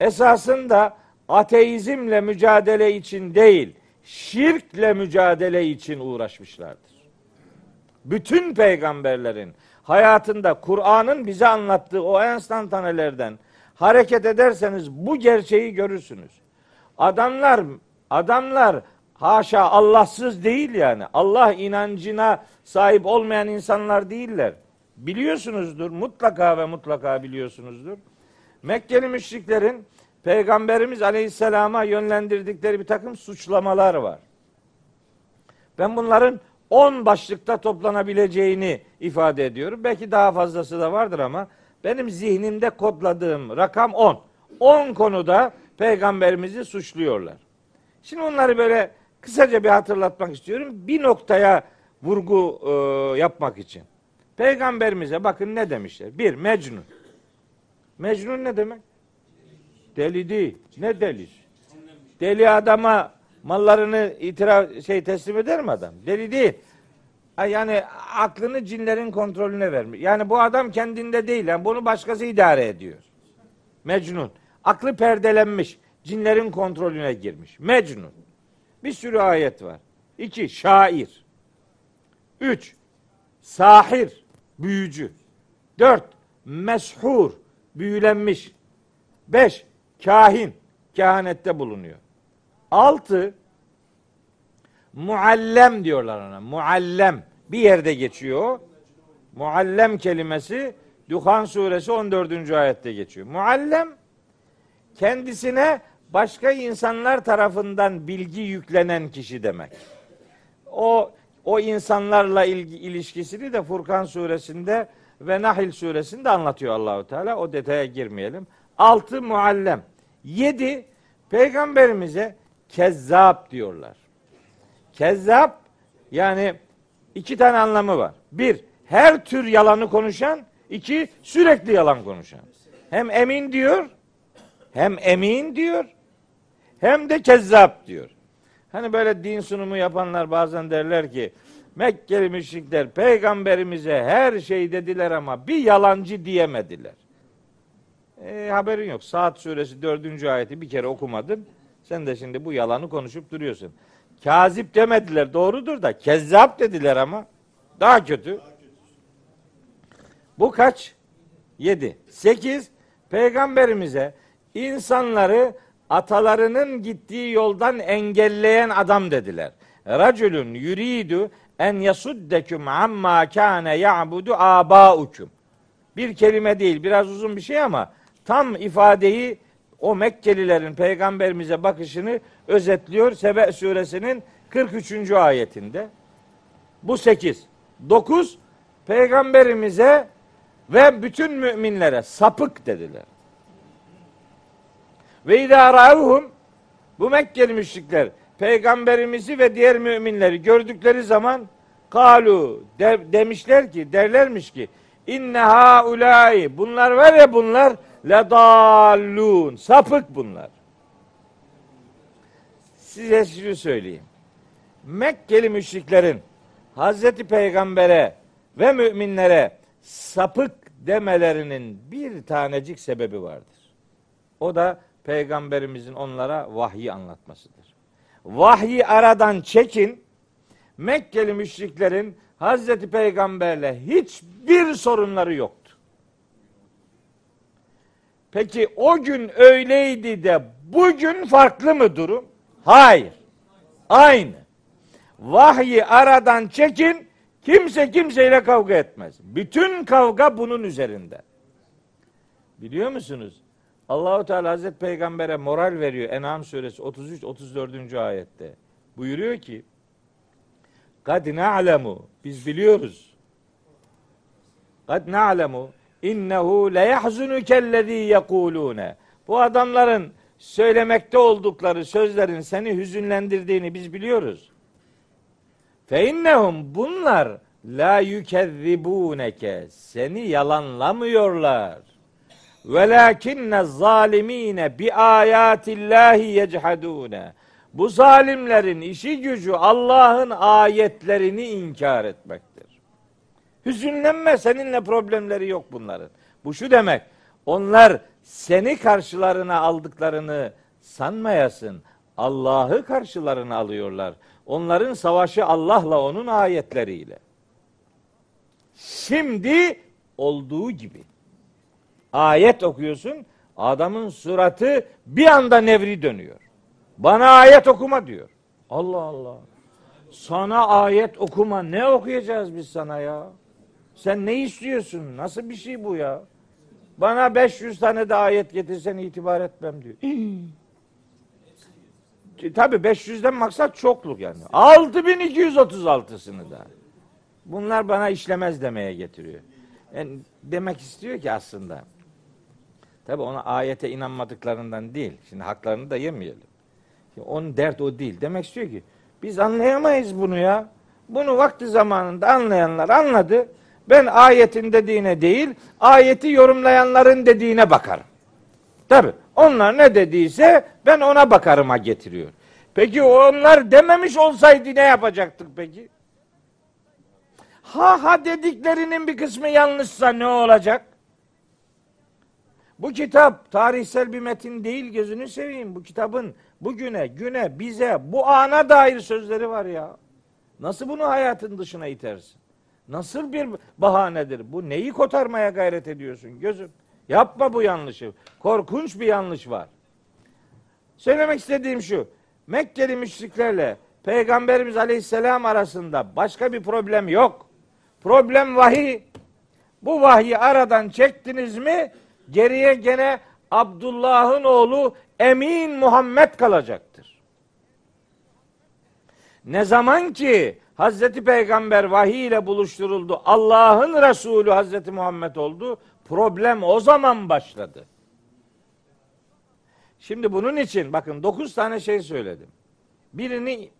esasında ateizmle mücadele için değil, şirkle mücadele için uğraşmışlardır. Bütün peygamberlerin hayatında Kur'an'ın bize anlattığı o enstantanelerden hareket ederseniz bu gerçeği görürsünüz. Adamlar adamlar haşa Allahsız değil yani. Allah inancına sahip olmayan insanlar değiller. Biliyorsunuzdur mutlaka ve mutlaka biliyorsunuzdur. Mekkeli müşriklerin Peygamberimiz Aleyhisselam'a yönlendirdikleri bir takım suçlamalar var. Ben bunların 10 başlıkta toplanabileceğini ifade ediyorum. Belki daha fazlası da vardır ama benim zihnimde kodladığım rakam 10. 10 konuda peygamberimizi suçluyorlar. Şimdi onları böyle kısaca bir hatırlatmak istiyorum. Bir noktaya vurgu e, yapmak için. Peygamberimize bakın ne demişler. Bir, Mecnun. Mecnun ne demek? Deli değil. Ne deli? Deli adama mallarını itiraf şey teslim eder mi adam? Deli değil. Yani aklını cinlerin kontrolüne vermiş. Yani bu adam kendinde değil. Yani bunu başkası idare ediyor. Mecnun. Aklı perdelenmiş. Cinlerin kontrolüne girmiş. Mecnun. Bir sürü ayet var. İki, şair. Üç, sahir, büyücü. Dört, meshur, büyülenmiş. Beş, kahin, kehanette bulunuyor. Altı, muallem diyorlar ona. Muallem. Bir yerde geçiyor. Muallem kelimesi Duhan suresi 14. ayette geçiyor. Muallem kendisine başka insanlar tarafından bilgi yüklenen kişi demek. O o insanlarla ilgi, ilişkisini de Furkan suresinde ve Nahil suresinde anlatıyor Allahu Teala. O detaya girmeyelim. Altı muallem. Yedi peygamberimize kezzap diyorlar. Kezzap yani iki tane anlamı var. Bir, her tür yalanı konuşan. iki sürekli yalan konuşan. Hem emin diyor, hem emin diyor, hem de kezzap diyor. Hani böyle din sunumu yapanlar bazen derler ki Mekkeli müşrikler peygamberimize her şey dediler ama bir yalancı diyemediler. E, haberin yok. Saat suresi dördüncü ayeti bir kere okumadın. Sen de şimdi bu yalanı konuşup duruyorsun. Kazip demediler doğrudur da kezzap dediler ama daha kötü. Bu kaç? Yedi. Sekiz. Peygamberimize insanları atalarının gittiği yoldan engelleyen adam dediler. Racülün yuridu en yasuddekum amma kâne ya'budu âbâukum. Bir kelime değil, biraz uzun bir şey ama tam ifadeyi o Mekkelilerin peygamberimize bakışını özetliyor Sebe suresinin 43. ayetinde. Bu 8. 9 peygamberimize ve bütün müminlere sapık dediler. Ve idâ râuhum bu Mekkeli müşrikler peygamberimizi ve diğer müminleri gördükleri zaman kalu de, demişler ki derlermiş ki inne haulâi bunlar var ya bunlar ledallûn sapık bunlar. Size şunu söyleyeyim. Mekkeli müşriklerin Hazreti Peygamber'e ve müminlere sapık demelerinin bir tanecik sebebi vardır. O da peygamberimizin onlara vahyi anlatmasıdır. Vahyi aradan çekin. Mekkeli müşriklerin Hazreti Peygamberle hiçbir sorunları yoktu. Peki o gün öyleydi de bugün farklı mı durum? Hayır. Aynı. Vahyi aradan çekin, kimse kimseyle kavga etmez. Bütün kavga bunun üzerinde. Biliyor musunuz? Allahu Teala Hazreti Peygamber'e moral veriyor En'am suresi 33 34. ayette. Buyuruyor ki: "Kad na'lemu biz biliyoruz. Kad na'lemu innehu le yahzunukellezî yekulûne." Bu adamların söylemekte oldukları sözlerin seni hüzünlendirdiğini biz biliyoruz. Fe innehum bunlar la yükezzibûneke seni yalanlamıyorlar. Velakinne zalimine bi ayatillahi yechadune. Bu zalimlerin işi gücü Allah'ın ayetlerini inkar etmektir. Hüzünlenme seninle problemleri yok bunların. Bu şu demek. Onlar seni karşılarına aldıklarını sanmayasın. Allah'ı karşılarına alıyorlar. Onların savaşı Allah'la onun ayetleriyle. Şimdi olduğu gibi ayet okuyorsun. Adamın suratı bir anda nevri dönüyor. Bana ayet okuma diyor. Allah Allah. Sana ayet okuma. Ne okuyacağız biz sana ya? Sen ne istiyorsun? Nasıl bir şey bu ya? Bana 500 tane de ayet getirsen itibar etmem diyor. Tabi 500'den maksat çokluk yani. 6236'sını da. Bunlar bana işlemez demeye getiriyor. Yani demek istiyor ki aslında Tabi ona ayete inanmadıklarından değil. Şimdi haklarını da yemeyelim. Şimdi onun dert o değil. Demek istiyor ki biz anlayamayız bunu ya. Bunu vakti zamanında anlayanlar anladı. Ben ayetin dediğine değil, ayeti yorumlayanların dediğine bakarım. Tabi onlar ne dediyse ben ona bakarıma getiriyor. Peki onlar dememiş olsaydı ne yapacaktık peki? Ha ha dediklerinin bir kısmı yanlışsa ne olacak? Bu kitap tarihsel bir metin değil gözünü seveyim. Bu kitabın bugüne, güne, bize, bu ana dair sözleri var ya. Nasıl bunu hayatın dışına itersin? Nasıl bir bahanedir? Bu neyi kotarmaya gayret ediyorsun gözüm? Yapma bu yanlışı. Korkunç bir yanlış var. Söylemek istediğim şu. Mekkeli müşriklerle Peygamberimiz Aleyhisselam arasında başka bir problem yok. Problem vahiy. Bu vahyi aradan çektiniz mi Geriye gene Abdullah'ın oğlu Emin Muhammed kalacaktır. Ne zaman ki Hazreti Peygamber vahiy ile buluşturuldu, Allah'ın Resulü Hazreti Muhammed oldu, problem o zaman başladı. Şimdi bunun için bakın dokuz tane şey söyledim. Birini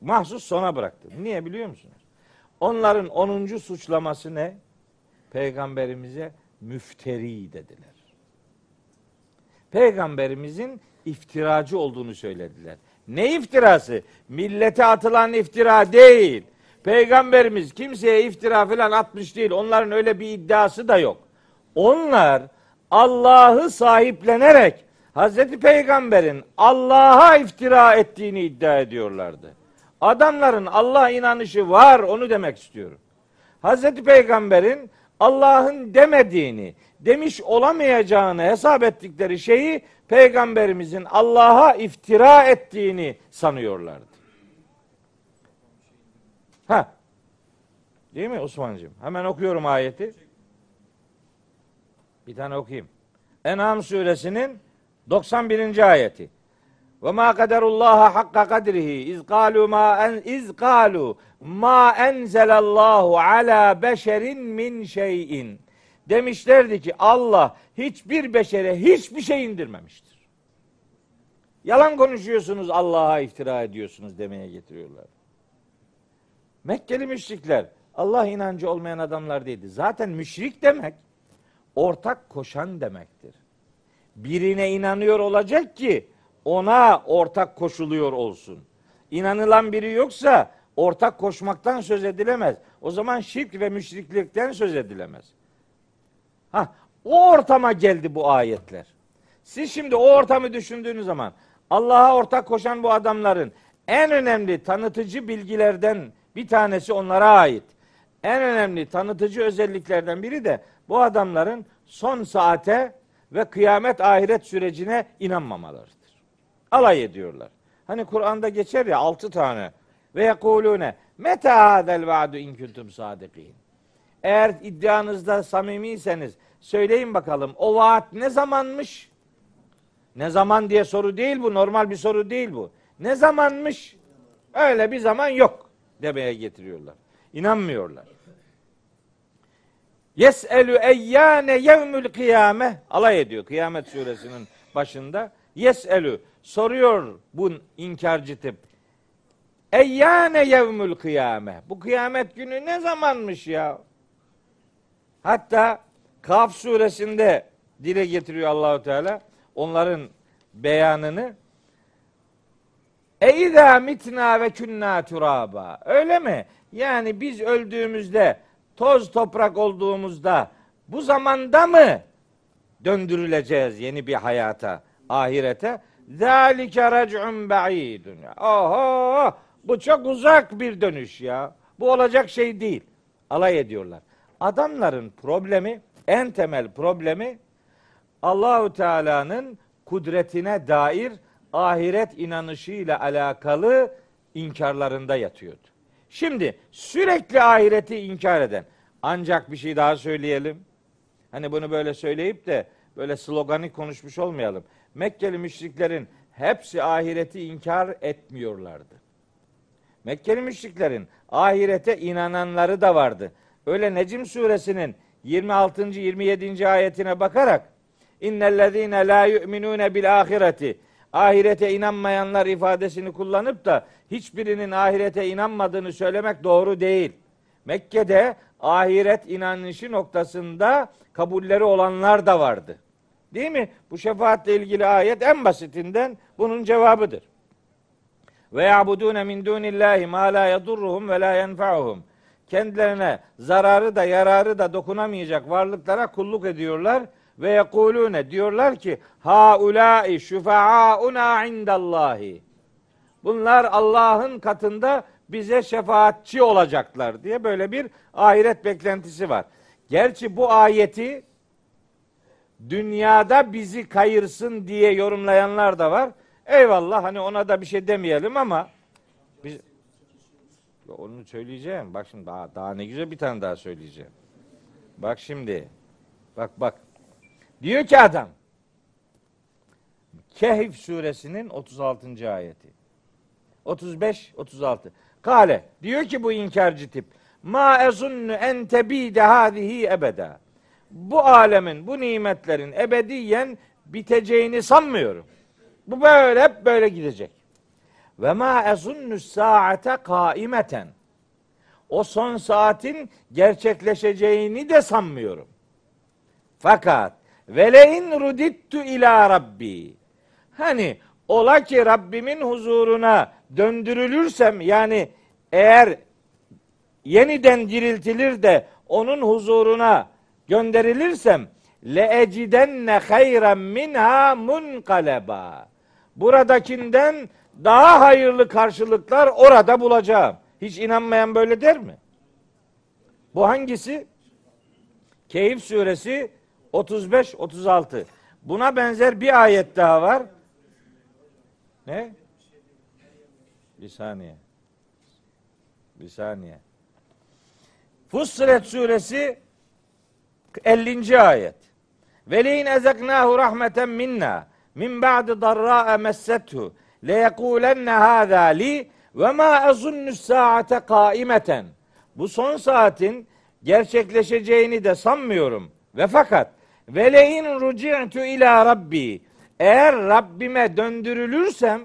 mahsus sona bıraktım. Niye biliyor musunuz? Onların onuncu suçlaması ne? Peygamberimize müfteri dediler. Peygamberimizin iftiracı olduğunu söylediler. Ne iftirası? Millete atılan iftira değil. Peygamberimiz kimseye iftira falan atmış değil. Onların öyle bir iddiası da yok. Onlar Allah'ı sahiplenerek Hazreti Peygamber'in Allah'a iftira ettiğini iddia ediyorlardı. Adamların Allah inanışı var onu demek istiyorum. Hazreti Peygamber'in Allah'ın demediğini, demiş olamayacağını hesap ettikleri şeyi Peygamberimizin Allah'a iftira ettiğini sanıyorlardı. Ha. Değil mi Osman'cığım? Hemen okuyorum ayeti. Bir tane okuyayım. En'am suresinin 91. ayeti. Ve ma kaderullaha hakka kadrihi iz kalu ma en iz kalu ma enzelallahu ala beşerin min şeyin. Demişlerdi ki Allah hiçbir beşere hiçbir şey indirmemiştir. Yalan konuşuyorsunuz Allah'a iftira ediyorsunuz demeye getiriyorlar. Mekkeli müşrikler Allah inancı olmayan adamlar değildi. Zaten müşrik demek ortak koşan demektir. Birine inanıyor olacak ki ona ortak koşuluyor olsun. İnanılan biri yoksa ortak koşmaktan söz edilemez. O zaman şirk ve müşriklikten söz edilemez. Ha, o ortama geldi bu ayetler. Siz şimdi o ortamı düşündüğünüz zaman Allah'a ortak koşan bu adamların en önemli tanıtıcı bilgilerden bir tanesi onlara ait. En önemli tanıtıcı özelliklerden biri de bu adamların son saate ve kıyamet ahiret sürecine inanmamalarıdır. Alay ediyorlar. Hani Kur'an'da geçer ya altı tane ve yekulune meta hadel vaadu in kuntum sadikin. Eğer iddianızda samimiyseniz söyleyin bakalım o vaat ne zamanmış? Ne zaman diye soru değil bu. Normal bir soru değil bu. Ne zamanmış? Öyle bir zaman yok demeye getiriyorlar. İnanmıyorlar. Yes'elü eyyâne yevmül kıyame alay ediyor kıyamet suresinin başında. Yes'elü soruyor bu inkarcı tip. Eyyâne yevmül kıyame. Bu kıyamet günü ne zamanmış ya? Hatta Kaf suresinde dile getiriyor Allahu Teala onların beyanını. Eyza mitna ve kunna turaba. Öyle mi? Yani biz öldüğümüzde, toz toprak olduğumuzda bu zamanda mı döndürüleceğiz yeni bir hayata, ahirete? Zalike rec'un ba'idun. Oho! Bu çok uzak bir dönüş ya. Bu olacak şey değil. Alay ediyorlar. Adamların problemi, en temel problemi Allahu Teala'nın kudretine dair ahiret inanışıyla alakalı inkarlarında yatıyordu. Şimdi sürekli ahireti inkar eden ancak bir şey daha söyleyelim. Hani bunu böyle söyleyip de böyle sloganik konuşmuş olmayalım. Mekkeli müşriklerin hepsi ahireti inkar etmiyorlardı. Mekkeli müşriklerin ahirete inananları da vardı. Öyle Necim suresinin 26. 27. ayetine bakarak innellezine la yu'minune bil ahireti ahirete inanmayanlar ifadesini kullanıp da hiçbirinin ahirete inanmadığını söylemek doğru değil. Mekke'de ahiret inanışı noktasında kabulleri olanlar da vardı. Değil mi? Bu şefaatle ilgili ayet en basitinden bunun cevabıdır. Ve ya'budune min dunillahi ma la yedurruhum ve la yenfa'uhum. Kendilerine zararı da yararı da dokunamayacak varlıklara kulluk ediyorlar ve yekulune diyorlar ki haulai şufaauna indallahi. Bunlar Allah'ın katında bize şefaatçi olacaklar diye böyle bir ahiret beklentisi var. Gerçi bu ayeti dünyada bizi kayırsın diye yorumlayanlar da var. Eyvallah hani ona da bir şey demeyelim ama onu söyleyeceğim. Bak şimdi daha, daha ne güzel bir tane daha söyleyeceğim. Bak şimdi. Bak bak. Diyor ki adam. Kehf suresinin 36. ayeti. 35 36. Kale diyor ki bu inkarcı tip ma ezunnu en tebide hadihi ebeda. Bu alemin, bu nimetlerin ebediyen biteceğini sanmıyorum. Bu böyle hep böyle gidecek. Ve ma ezunnu saate kaimeten. O son saatin gerçekleşeceğini de sanmıyorum. Fakat velein rudittu ila rabbi. Hani ola ki Rabbimin huzuruna döndürülürsem yani eğer yeniden diriltilir de onun huzuruna gönderilirsem le ecidenne hayran minha munqaleba. Buradakinden daha hayırlı karşılıklar orada bulacağım. Hiç inanmayan böyle der mi? Bu hangisi? Keyif suresi 35 36. Buna benzer bir ayet daha var. Ne? Bir saniye. Bir saniye. Fussilet suresi 50. ayet. Ve leyin ezeknahu rahmeten minna min ba'di darra'a messethu le yekulenne hâzâ li ve ma ezunnu saate kaimeten. Bu son saatin gerçekleşeceğini de sanmıyorum. Ve fakat ve leyin ruci'tu ila rabbi eğer Rabbime döndürülürsem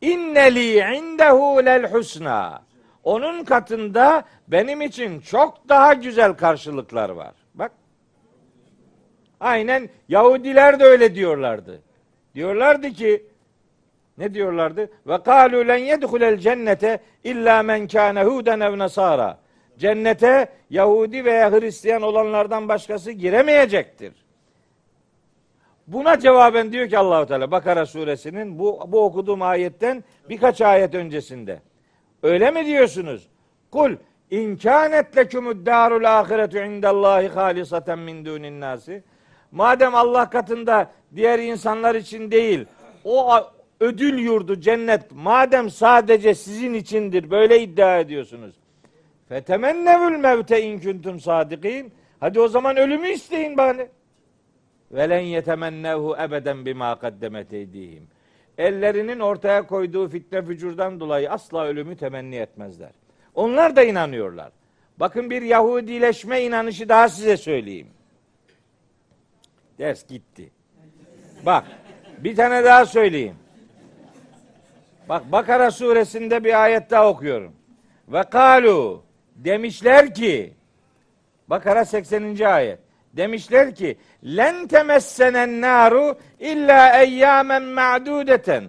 inneli indehu lel husna onun katında benim için çok daha güzel karşılıklar var. Bak. Aynen Yahudiler de öyle diyorlardı. Diyorlardı ki ne diyorlardı? Ve kalu len yedhulel cennete illa men kâne huden ev nasara. Cennete Yahudi veya Hristiyan olanlardan başkası giremeyecektir. Buna cevaben diyor ki Allahu Teala Bakara suresinin bu bu okuduğum ayetten birkaç ayet öncesinde. Öyle mi diyorsunuz? Kul in kânet lekumud darul ahiretu indallahi halisaten min dunin nasi. Madem Allah katında diğer insanlar için değil, o ödül yurdu cennet madem sadece sizin içindir böyle iddia ediyorsunuz. Fetemennevül mevte in kuntum sadikin. Hadi o zaman ölümü isteyin bari. Velen yetemennehu ebeden bima kaddemet eydihim. Ellerinin ortaya koyduğu fitne fücurdan dolayı asla ölümü temenni etmezler. Onlar da inanıyorlar. Bakın bir Yahudileşme inanışı daha size söyleyeyim. Ders gitti. Bak bir tane daha söyleyeyim. Bak Bakara suresinde bir ayet daha okuyorum. Ve kalu demişler ki Bakara 80. ayet. Demişler ki len temessenen naru illa eyyamen ma'dudeten.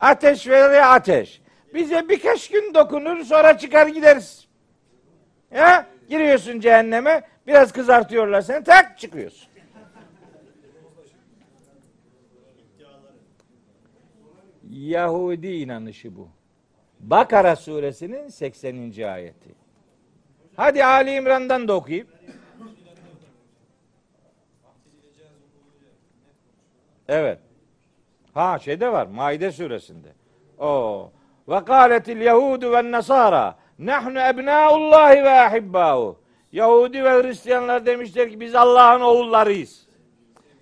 Ateş ve ateş. Bize birkaç gün dokunur sonra çıkar gideriz. Ya giriyorsun cehenneme biraz kızartıyorlar seni tak çıkıyorsun. Yahudi inanışı bu. Bakara suresinin 80. ayeti. Hadi Ali İmran'dan da okuyayım. Evet. Ha şeyde var. Maide suresinde. O ve kâletil yehudu ve nasara nahnu ebnâullahi ve ahibbâhu. Yahudi ve Hristiyanlar demişler ki biz Allah'ın oğullarıyız.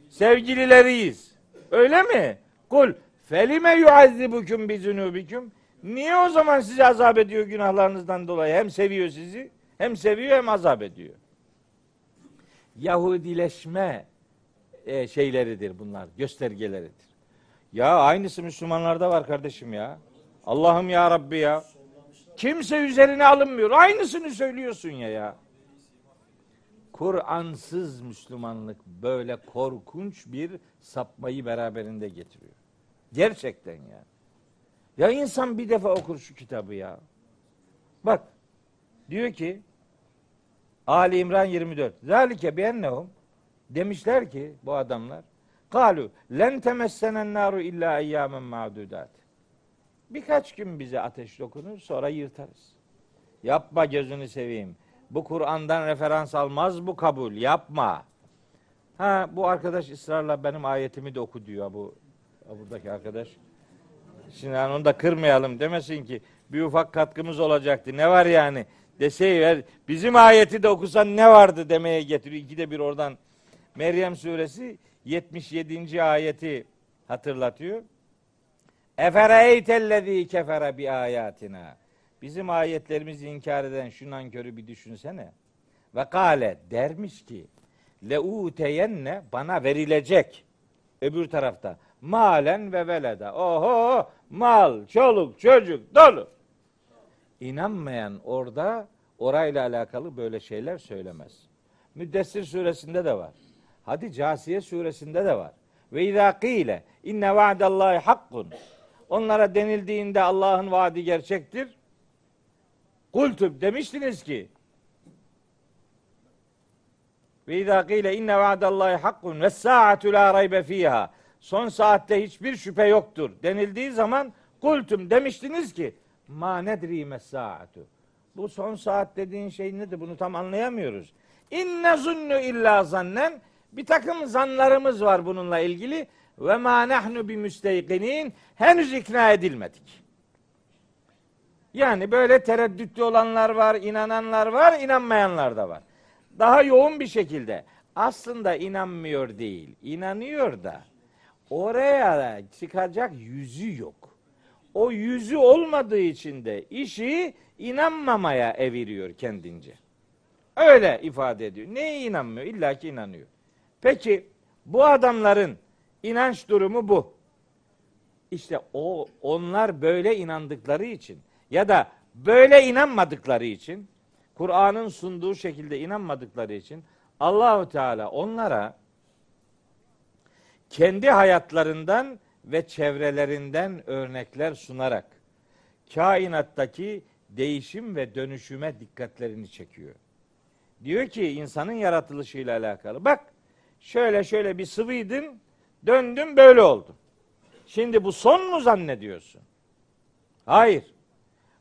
Sevgilileriyiz. Öyle mi? Kul felime yuazzibukum bi zunubikum. Niye o zaman sizi azap ediyor günahlarınızdan dolayı? Hem seviyor sizi, hem seviyor hem azap ediyor. Yahudileşme e, şeyleridir bunlar, göstergeleridir. Ya aynısı Müslümanlarda var kardeşim ya. Allah'ım ya Rabbi ya. Kimse üzerine alınmıyor. Aynısını söylüyorsun ya ya. Kur'ansız Müslümanlık böyle korkunç bir sapmayı beraberinde getiriyor. Gerçekten ya. Ya insan bir defa okur şu kitabı ya. Bak diyor ki Ali İmran 24. Zalike biennehum demişler ki bu adamlar kalu len temessenen naru illa eyyamen ma'dudat. Birkaç gün bize ateş dokunur sonra yırtarız. Yapma gözünü seveyim. Bu Kur'an'dan referans almaz bu kabul. Yapma. Ha bu arkadaş ısrarla benim ayetimi de oku diyor bu buradaki arkadaş. Yani onu da kırmayalım demesin ki bir ufak katkımız olacaktı. Ne var yani? Deseyi bizim ayeti de okusan ne vardı demeye getiriyor. İkide bir oradan Meryem suresi 77. ayeti hatırlatıyor. Efereytellezî kefere bi ayatina. Bizim ayetlerimizi inkar eden şu nankörü bir düşünsene. Ve kale dermiş ki leuteyenne bana verilecek. Öbür tarafta malen ve veleda. Oho mal, çoluk, çocuk dolu. İnanmayan orada orayla alakalı böyle şeyler söylemez. Müddessir suresinde de var. Hadi Casiye suresinde de var. Ve izâ kîle inne va'dallahi hakkun. Onlara denildiğinde Allah'ın vaadi gerçektir. Kultub demiştiniz ki ve izâ kîle inne va'dallahi hakkun ve sa'atu la raybe fiha. Son saatte hiçbir şüphe yoktur denildiği zaman Kultum demiştiniz ki ma nedri saatu. Bu son saat dediğin şey nedir? Bunu tam anlayamıyoruz. İnne zunnu illa zannen. Bir takım zanlarımız var bununla ilgili. Ve ma nahnu bi müsteykinin. Henüz ikna edilmedik. Yani böyle tereddütlü olanlar var, inananlar var, inanmayanlar da var. Daha yoğun bir şekilde aslında inanmıyor değil, inanıyor da oraya çıkacak yüzü yok. O yüzü olmadığı için de işi inanmamaya eviriyor kendince. Öyle ifade ediyor. Neye inanmıyor? İlla ki inanıyor. Peki bu adamların inanç durumu bu. İşte o onlar böyle inandıkları için ya da böyle inanmadıkları için Kur'an'ın sunduğu şekilde inanmadıkları için Allahu Teala onlara kendi hayatlarından ve çevrelerinden örnekler sunarak kainattaki değişim ve dönüşüme dikkatlerini çekiyor. Diyor ki insanın yaratılışıyla alakalı. Bak şöyle şöyle bir sıvıydın, döndün böyle oldun. Şimdi bu son mu zannediyorsun? Hayır.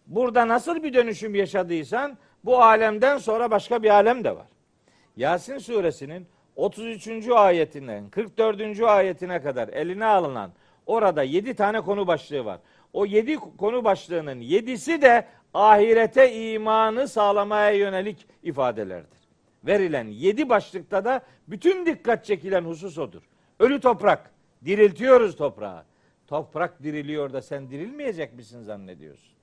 Burada nasıl bir dönüşüm yaşadıysan bu alemden sonra başka bir alem de var. Yasin suresinin 33. ayetinden 44. ayetine kadar eline alınan orada 7 tane konu başlığı var. O 7 konu başlığının 7'si de ahirete imanı sağlamaya yönelik ifadelerdir. Verilen 7 başlıkta da bütün dikkat çekilen husus odur. Ölü toprak, diriltiyoruz toprağı. Toprak diriliyor da sen dirilmeyecek misin zannediyorsun?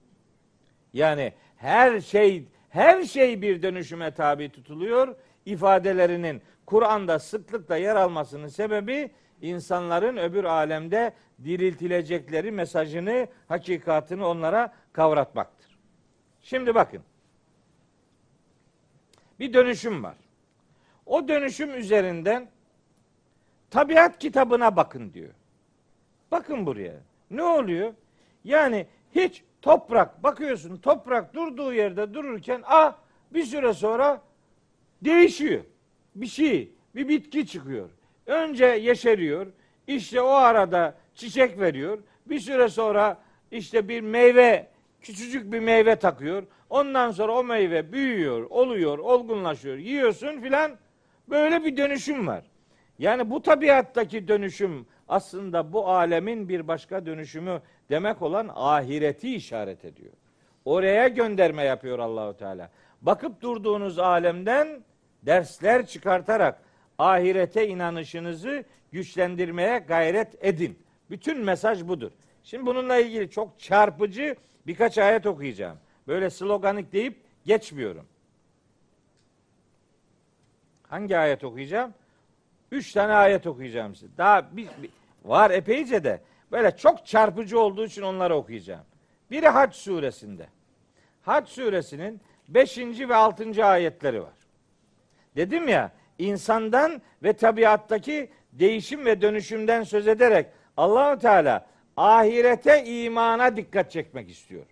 Yani her şey her şey bir dönüşüme tabi tutuluyor. İfadelerinin Kur'an'da sıklıkla yer almasının sebebi insanların öbür alemde diriltilecekleri mesajını, hakikatini onlara kavratmaktır. Şimdi bakın. Bir dönüşüm var. O dönüşüm üzerinden tabiat kitabına bakın diyor. Bakın buraya. Ne oluyor? Yani hiç toprak bakıyorsun toprak durduğu yerde dururken ah bir süre sonra değişiyor. Bir şey, bir bitki çıkıyor. Önce yeşeriyor. İşte o arada çiçek veriyor. Bir süre sonra işte bir meyve, küçücük bir meyve takıyor. Ondan sonra o meyve büyüyor, oluyor, olgunlaşıyor. Yiyorsun filan. Böyle bir dönüşüm var. Yani bu tabiattaki dönüşüm aslında bu alemin bir başka dönüşümü demek olan ahireti işaret ediyor. Oraya gönderme yapıyor Allahu Teala. Bakıp durduğunuz alemden dersler çıkartarak ahirete inanışınızı güçlendirmeye gayret edin. Bütün mesaj budur. Şimdi bununla ilgili çok çarpıcı birkaç ayet okuyacağım. Böyle sloganik deyip geçmiyorum. Hangi ayet okuyacağım? Üç tane ayet okuyacağım size. Daha bir, bir, var epeyce de böyle çok çarpıcı olduğu için onları okuyacağım. Biri Hac suresinde. Hac suresinin 5. ve 6. ayetleri var. Dedim ya insandan ve tabiattaki değişim ve dönüşümden söz ederek Allahu Teala ahirete imana dikkat çekmek istiyor.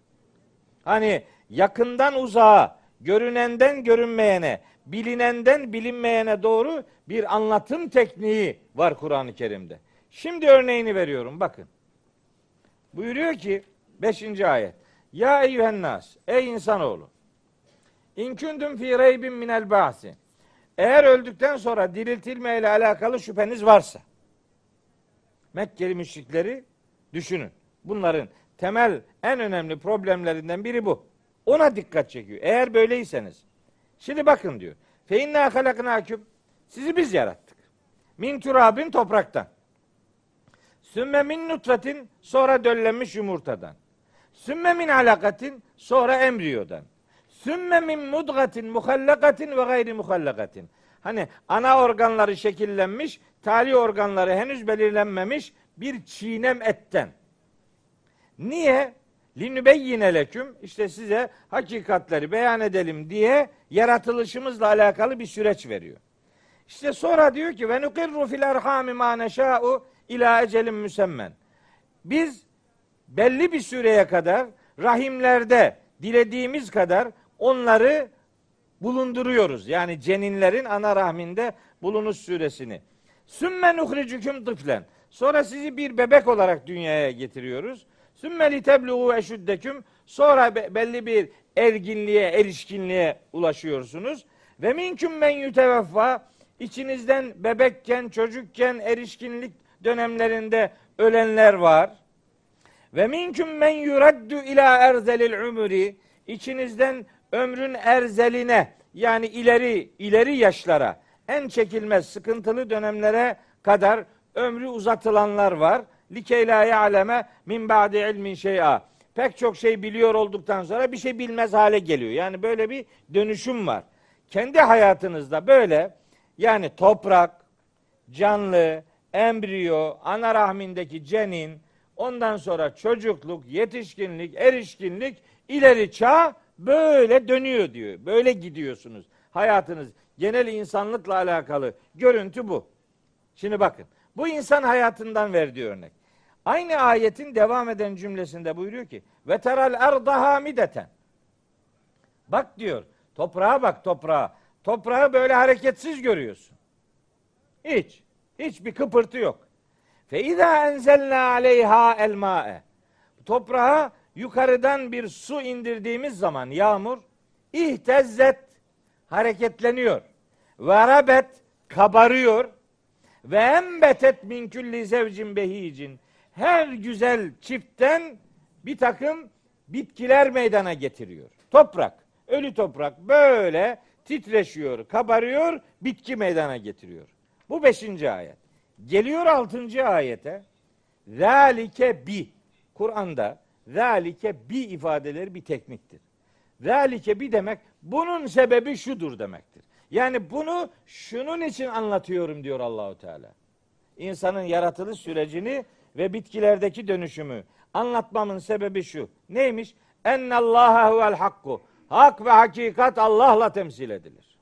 Hani yakından uzağa, görünenden görünmeyene, bilinenden bilinmeyene doğru bir anlatım tekniği var Kur'an-ı Kerim'de. Şimdi örneğini veriyorum bakın. Buyuruyor ki 5. ayet. Ya eyyühen ey insanoğlu. İn kuntum fi reybin minel ba'si. Eğer öldükten sonra diriltilme ile alakalı şüpheniz varsa Mekkeli müşrikleri düşünün. Bunların temel en önemli problemlerinden biri bu. Ona dikkat çekiyor. Eğer böyleyseniz. Şimdi bakın diyor. Fe inna halaknaküm. Sizi biz yarattık. Min turabin topraktan. Sümme min nutfetin sonra döllenmiş yumurtadan. Sümme min alakatin sonra embriyodan. Sümme min mudgatin muhallakatin ve gayri muhallakatin. Hani ana organları şekillenmiş, tali organları henüz belirlenmemiş bir çiğnem etten. Niye? Linübeyyine leküm işte size hakikatleri beyan edelim diye yaratılışımızla alakalı bir süreç veriyor. İşte sonra diyor ki ve nukirru fil erhami ma neşa'u ila ecelin müsemmen. Biz belli bir süreye kadar rahimlerde dilediğimiz kadar onları bulunduruyoruz. Yani ceninlerin ana rahminde bulunuş süresini. Sümme nuhricüküm tıflen. Sonra sizi bir bebek olarak dünyaya getiriyoruz. Sümme litebluğu eşüddeküm. Sonra be- belli bir erginliğe, erişkinliğe ulaşıyorsunuz. Ve minküm men yüteveffa. İçinizden bebekken, çocukken, erişkinlik dönemlerinde ölenler var. Ve minküm men yuraddu ila erzelil umri. İçinizden ömrün erzeline yani ileri ileri yaşlara en çekilmez sıkıntılı dönemlere kadar ömrü uzatılanlar var. Likey la ya'leme min ba'di ilmin şey'a. Pek çok şey biliyor olduktan sonra bir şey bilmez hale geliyor. Yani böyle bir dönüşüm var. Kendi hayatınızda böyle yani toprak, canlı, embriyo, ana rahmindeki cenin, ondan sonra çocukluk, yetişkinlik, erişkinlik, ileri çağ böyle dönüyor diyor. Böyle gidiyorsunuz. Hayatınız genel insanlıkla alakalı görüntü bu. Şimdi bakın. Bu insan hayatından verdiği örnek. Aynı ayetin devam eden cümlesinde buyuruyor ki ve teral erda hamideten. Bak diyor. Toprağa bak toprağa. Toprağı böyle hareketsiz görüyorsun. Hiç. Hiçbir kıpırtı yok. Fe izâ enzelnâ aleyhâ el mâe. Toprağa yukarıdan bir su indirdiğimiz zaman yağmur ihtezzet hareketleniyor. Ve rabet kabarıyor. Ve embetet min külli zevcin behicin. Her güzel çiftten bir takım bitkiler meydana getiriyor. Toprak, ölü toprak böyle titreşiyor, kabarıyor, bitki meydana getiriyor. Bu beşinci ayet. Geliyor altıncı ayete. Zalike bi. Kur'an'da zalike bi ifadeleri bir tekniktir. Zalike bi demek bunun sebebi şudur demektir. Yani bunu şunun için anlatıyorum diyor Allahu Teala. İnsanın yaratılış sürecini ve bitkilerdeki dönüşümü anlatmamın sebebi şu. Neymiş? Ennallaha huvel hakku. Hak ve hakikat Allah'la temsil edilir.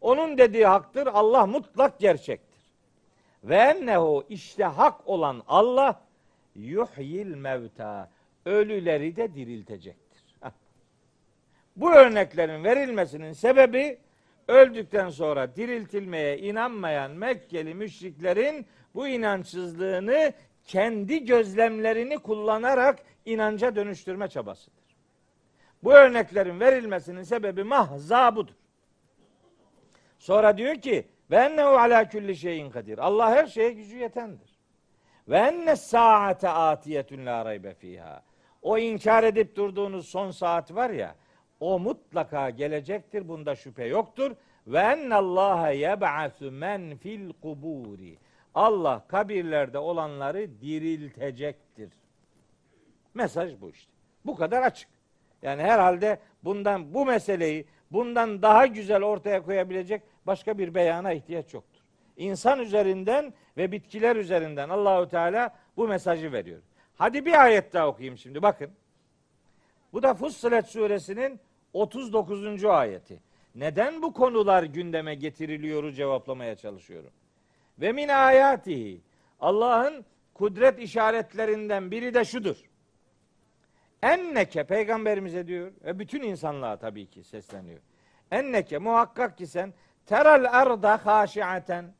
Onun dediği haktır. Allah mutlak gerçektir. Ve ennehu işte hak olan Allah yuhyil mevta. Ölüleri de diriltecektir. Bu örneklerin verilmesinin sebebi öldükten sonra diriltilmeye inanmayan Mekkeli müşriklerin bu inançsızlığını kendi gözlemlerini kullanarak inanca dönüştürme çabasıdır. Bu örneklerin verilmesinin sebebi mahza budur. Sonra diyor ki ve ennehu ala külli şeyin kadir. Allah her şeye gücü yetendir. Ve enne saate atiyetun la raybe fiha. O inkar edip durduğunuz son saat var ya, o mutlaka gelecektir. Bunda şüphe yoktur. Ve ennallaha yeb'asu men fil kuburi. Allah kabirlerde olanları diriltecektir. Mesaj bu işte. Bu kadar açık. Yani herhalde bundan bu meseleyi bundan daha güzel ortaya koyabilecek başka bir beyana ihtiyaç yoktur. İnsan üzerinden ve bitkiler üzerinden Allahu Teala bu mesajı veriyor. Hadi bir ayet daha okuyayım şimdi bakın. Bu da Fussilet suresinin 39. ayeti. Neden bu konular gündeme getiriliyoru cevaplamaya çalışıyorum. Ve min ayatihi Allah'ın kudret işaretlerinden biri de şudur. Enneke peygamberimize diyor ve bütün insanlığa tabii ki sesleniyor. Enneke muhakkak ki sen teral arda haşiaten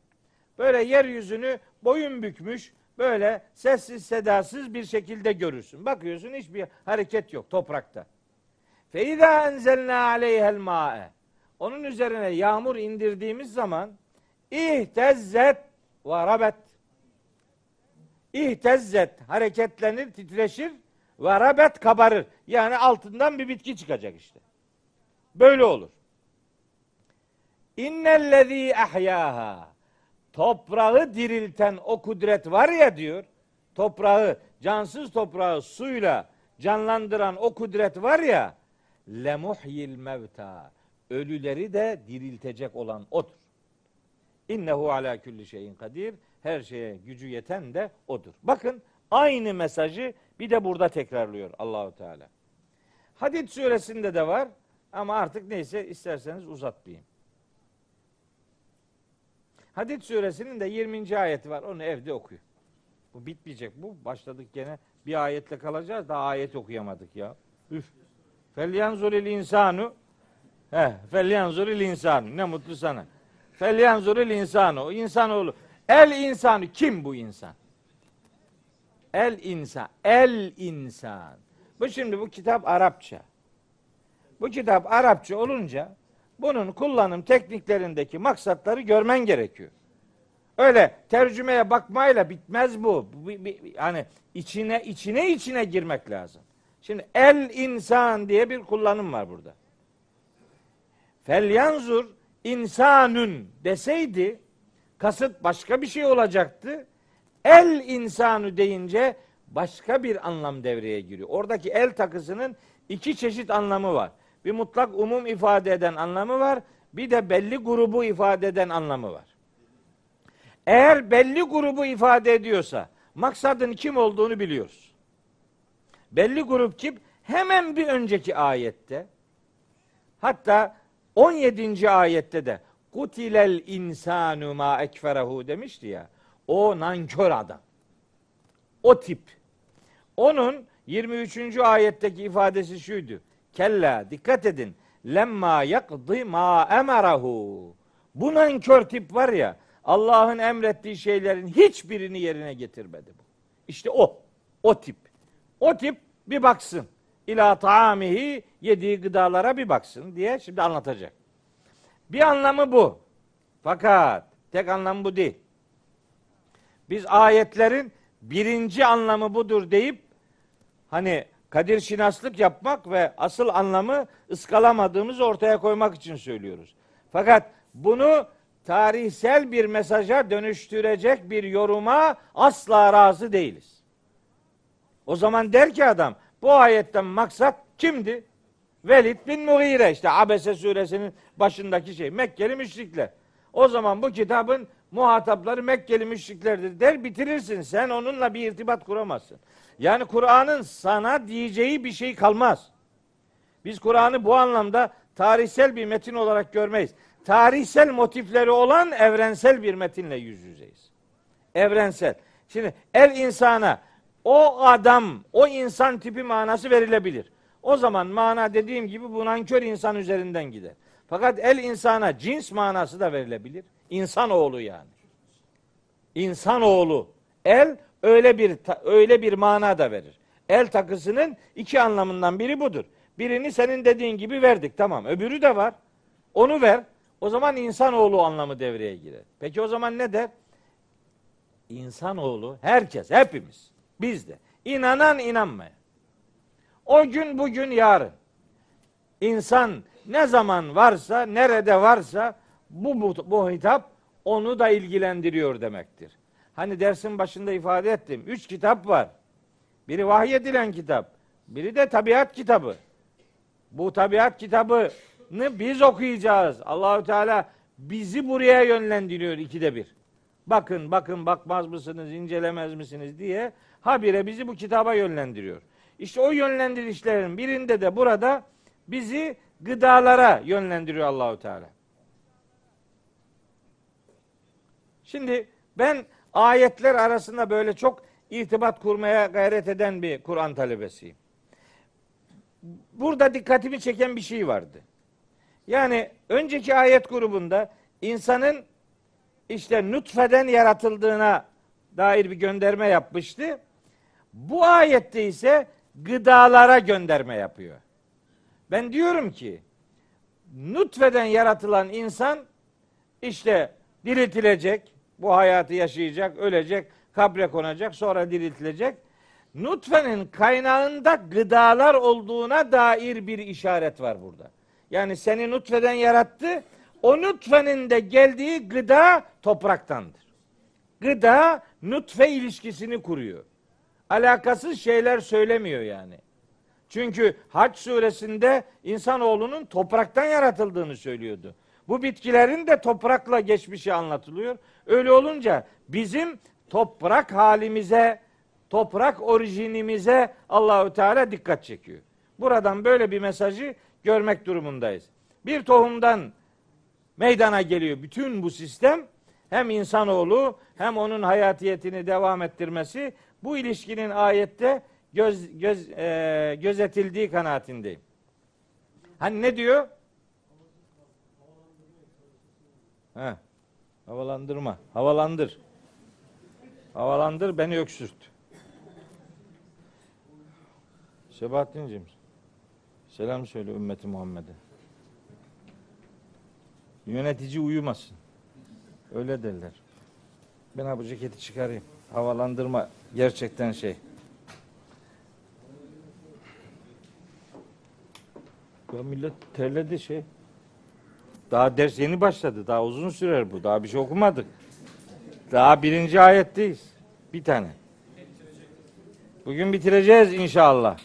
böyle yeryüzünü boyun bükmüş böyle sessiz sedasız bir şekilde görürsün. Bakıyorsun hiçbir hareket yok toprakta. Fe izâ enzelnâ aleyhel mâe onun üzerine yağmur indirdiğimiz zaman İhtezzet ve rabet. İhtezzet hareketlenir, titreşir ve rabet kabarır. Yani altından bir bitki çıkacak işte. Böyle olur. İnnellezî ahyâhâ. Toprağı dirilten o kudret var ya diyor. Toprağı, cansız toprağı suyla canlandıran o kudret var ya. Lemuhyil mevta. Ölüleri de diriltecek olan odur. İnnehu ala külli şeyin kadir. Her şeye gücü yeten de odur. Bakın aynı mesajı bir de burada tekrarlıyor Allahu Teala. Hadid suresinde de var ama artık neyse isterseniz uzatmayayım. Hadid suresinin de 20. ayeti var. Onu evde okuyun. Bu bitmeyecek bu. Başladık gene bir ayetle kalacağız. Daha ayet okuyamadık ya. Üf. Felyanzuril insanu He, felyanzuril insanu. Ne mutlu sana. Felyanzuril insanu. İnsanoğlu. El insanı kim bu insan? El insan. El insan. Bu şimdi bu kitap Arapça. Bu kitap Arapça olunca bunun kullanım tekniklerindeki maksatları görmen gerekiyor. Öyle tercümeye bakmayla bitmez bu. yani içine içine içine girmek lazım. Şimdi el insan diye bir kullanım var burada. Felyanzur insanün deseydi kasıt başka bir şey olacaktı. El insanı deyince başka bir anlam devreye giriyor. Oradaki el takısının iki çeşit anlamı var. Bir mutlak umum ifade eden anlamı var. Bir de belli grubu ifade eden anlamı var. Eğer belli grubu ifade ediyorsa maksadın kim olduğunu biliyoruz. Belli grup kim? Hemen bir önceki ayette hatta 17. ayette de kutilel insanu ma ekferehu demişti ya. O nankör adam. O tip. Onun 23. ayetteki ifadesi şuydu. Kella dikkat edin. Lemma yakdı ma emerahu. Bu nankör tip var ya Allah'ın emrettiği şeylerin hiçbirini yerine getirmedi bu. İşte o. O tip. O tip bir baksın. İla taamihi yediği gıdalara bir baksın diye şimdi anlatacak. Bir anlamı bu. Fakat tek anlamı bu değil. Biz ayetlerin birinci anlamı budur deyip hani kadir şinaslık yapmak ve asıl anlamı ıskalamadığımız ortaya koymak için söylüyoruz. Fakat bunu tarihsel bir mesaja dönüştürecek bir yoruma asla razı değiliz. O zaman der ki adam bu ayetten maksat kimdi? Velid bin Mughire işte Abese suresinin başındaki şey Mekkeli müşrikler. O zaman bu kitabın muhatapları Mekkeli müşriklerdir der bitirirsin. Sen onunla bir irtibat kuramazsın. Yani Kur'an'ın sana diyeceği bir şey kalmaz. Biz Kur'an'ı bu anlamda tarihsel bir metin olarak görmeyiz. Tarihsel motifleri olan evrensel bir metinle yüz yüzeyiz. Evrensel. Şimdi el insana o adam, o insan tipi manası verilebilir. O zaman mana dediğim gibi bu nankör insan üzerinden gider. Fakat el insana cins manası da verilebilir. İnsan oğlu yani. İnsan oğlu. El öyle bir öyle bir mana da verir. El takısının iki anlamından biri budur. Birini senin dediğin gibi verdik tamam. Öbürü de var. Onu ver. O zaman insanoğlu anlamı devreye girer. Peki o zaman ne der? İnsanoğlu herkes, hepimiz, biz de. İnanan inanmayan. O gün bugün yarın. İnsan ne zaman varsa, nerede varsa bu, bu, bu hitap onu da ilgilendiriyor demektir. Hani dersin başında ifade ettim. Üç kitap var. Biri vahyedilen kitap. Biri de tabiat kitabı. Bu tabiat kitabını biz okuyacağız. Allahü Teala bizi buraya yönlendiriyor ikide bir. Bakın bakın bakmaz mısınız, incelemez misiniz diye habire bizi bu kitaba yönlendiriyor. İşte o yönlendirişlerin birinde de burada bizi gıdalara yönlendiriyor Allahü Teala. Şimdi ben ayetler arasında böyle çok irtibat kurmaya gayret eden bir Kur'an talebesiyim. Burada dikkatimi çeken bir şey vardı. Yani önceki ayet grubunda insanın işte nutfeden yaratıldığına dair bir gönderme yapmıştı. Bu ayette ise gıdalara gönderme yapıyor. Ben diyorum ki nutfeden yaratılan insan işte diriltilecek, bu hayatı yaşayacak, ölecek, kabre konacak, sonra diriltilecek. Nutfenin kaynağında gıdalar olduğuna dair bir işaret var burada. Yani seni nutfeden yarattı, o nutfenin de geldiği gıda topraktandır. Gıda nutfe ilişkisini kuruyor. Alakasız şeyler söylemiyor yani. Çünkü Haç suresinde insanoğlunun topraktan yaratıldığını söylüyordu. Bu bitkilerin de toprakla geçmişi anlatılıyor. Öyle olunca bizim toprak halimize, toprak orijinimize Allahü Teala dikkat çekiyor. Buradan böyle bir mesajı görmek durumundayız. Bir tohumdan meydana geliyor bütün bu sistem. Hem insanoğlu hem onun hayatiyetini devam ettirmesi bu ilişkinin ayette göz, göz e, gözetildiği kanaatindeyim. Hani ne diyor? He. Havalandırma. Havalandır. Havalandır beni öksürt. Sebahattin'cim selam söyle ümmeti Muhammed'e. Yönetici uyumasın. Öyle derler. Ben ha ceketi çıkarayım. Havalandırma gerçekten şey. Ya millet terledi şey. Daha ders yeni başladı. Daha uzun sürer bu. Daha bir şey okumadık. Daha birinci ayetteyiz. Bir tane. Bugün bitireceğiz inşallah.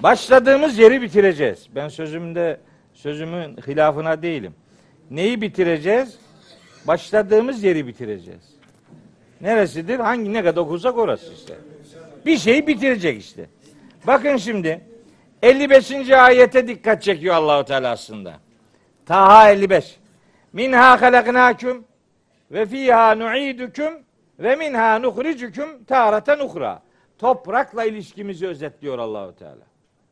Başladığımız yeri bitireceğiz. Ben sözümde sözümün hilafına değilim. Neyi bitireceğiz? Başladığımız yeri bitireceğiz. Neresidir? Hangi ne kadar okursak orası işte. Bir şeyi bitirecek işte. Bakın şimdi 55. ayete dikkat çekiyor Allahu Teala aslında. Taha 55. Minha halaknakum ve fiha nu'idukum ve minha nuhricukum taratan uhra. Toprakla ilişkimizi özetliyor Allahu Teala.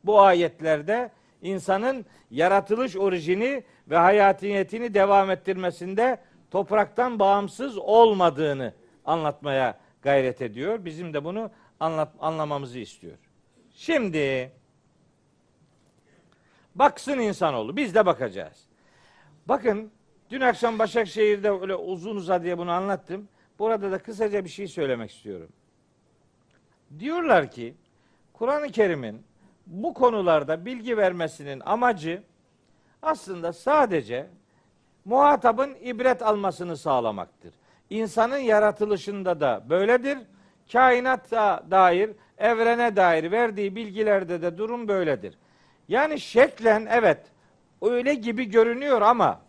Bu ayetlerde insanın yaratılış orijini ve hayatiyetini devam ettirmesinde topraktan bağımsız olmadığını anlatmaya gayret ediyor. Bizim de bunu anlat, anlamamızı istiyor. Şimdi baksın insanoğlu. Biz de bakacağız. Bakın dün akşam Başakşehir'de öyle uzun uzadıya bunu anlattım. Burada da kısaca bir şey söylemek istiyorum. Diyorlar ki Kur'an-ı Kerim'in bu konularda bilgi vermesinin amacı aslında sadece muhatabın ibret almasını sağlamaktır. İnsanın yaratılışında da böyledir. Kainatta dair, evrene dair verdiği bilgilerde de durum böyledir. Yani şeklen evet öyle gibi görünüyor ama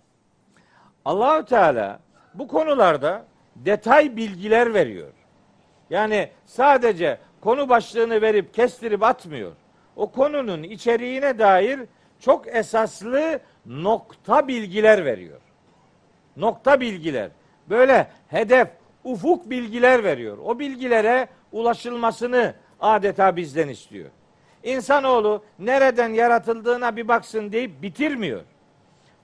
Allahü Teala bu konularda detay bilgiler veriyor. Yani sadece konu başlığını verip kestirip atmıyor. O konunun içeriğine dair çok esaslı nokta bilgiler veriyor. Nokta bilgiler. Böyle hedef, ufuk bilgiler veriyor. O bilgilere ulaşılmasını adeta bizden istiyor. İnsanoğlu nereden yaratıldığına bir baksın deyip bitirmiyor.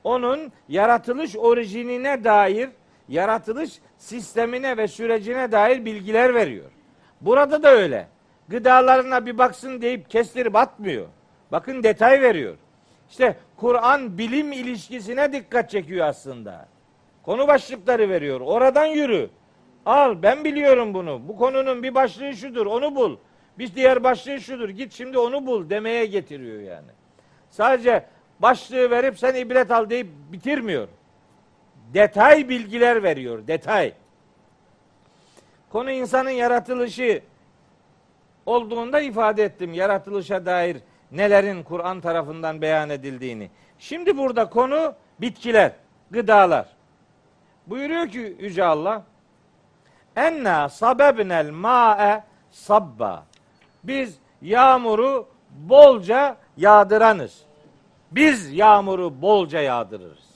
Onun yaratılış orijinine dair, yaratılış sistemine ve sürecine dair bilgiler veriyor. Burada da öyle. Gıdalarına bir baksın deyip kestirip atmıyor. Bakın detay veriyor. İşte Kur'an bilim ilişkisine dikkat çekiyor aslında. Konu başlıkları veriyor. Oradan yürü. Al ben biliyorum bunu. Bu konunun bir başlığı şudur onu bul. Bir diğer başlığı şudur. Git şimdi onu bul demeye getiriyor yani. Sadece başlığı verip sen ibret al deyip bitirmiyor. Detay bilgiler veriyor. Detay. Konu insanın yaratılışı olduğunda ifade ettim. Yaratılışa dair nelerin Kur'an tarafından beyan edildiğini. Şimdi burada konu bitkiler, gıdalar. Buyuruyor ki Yüce Allah Enna sabebnel ma'e sabba. Biz yağmuru bolca yağdıranız. Biz yağmuru bolca yağdırırız.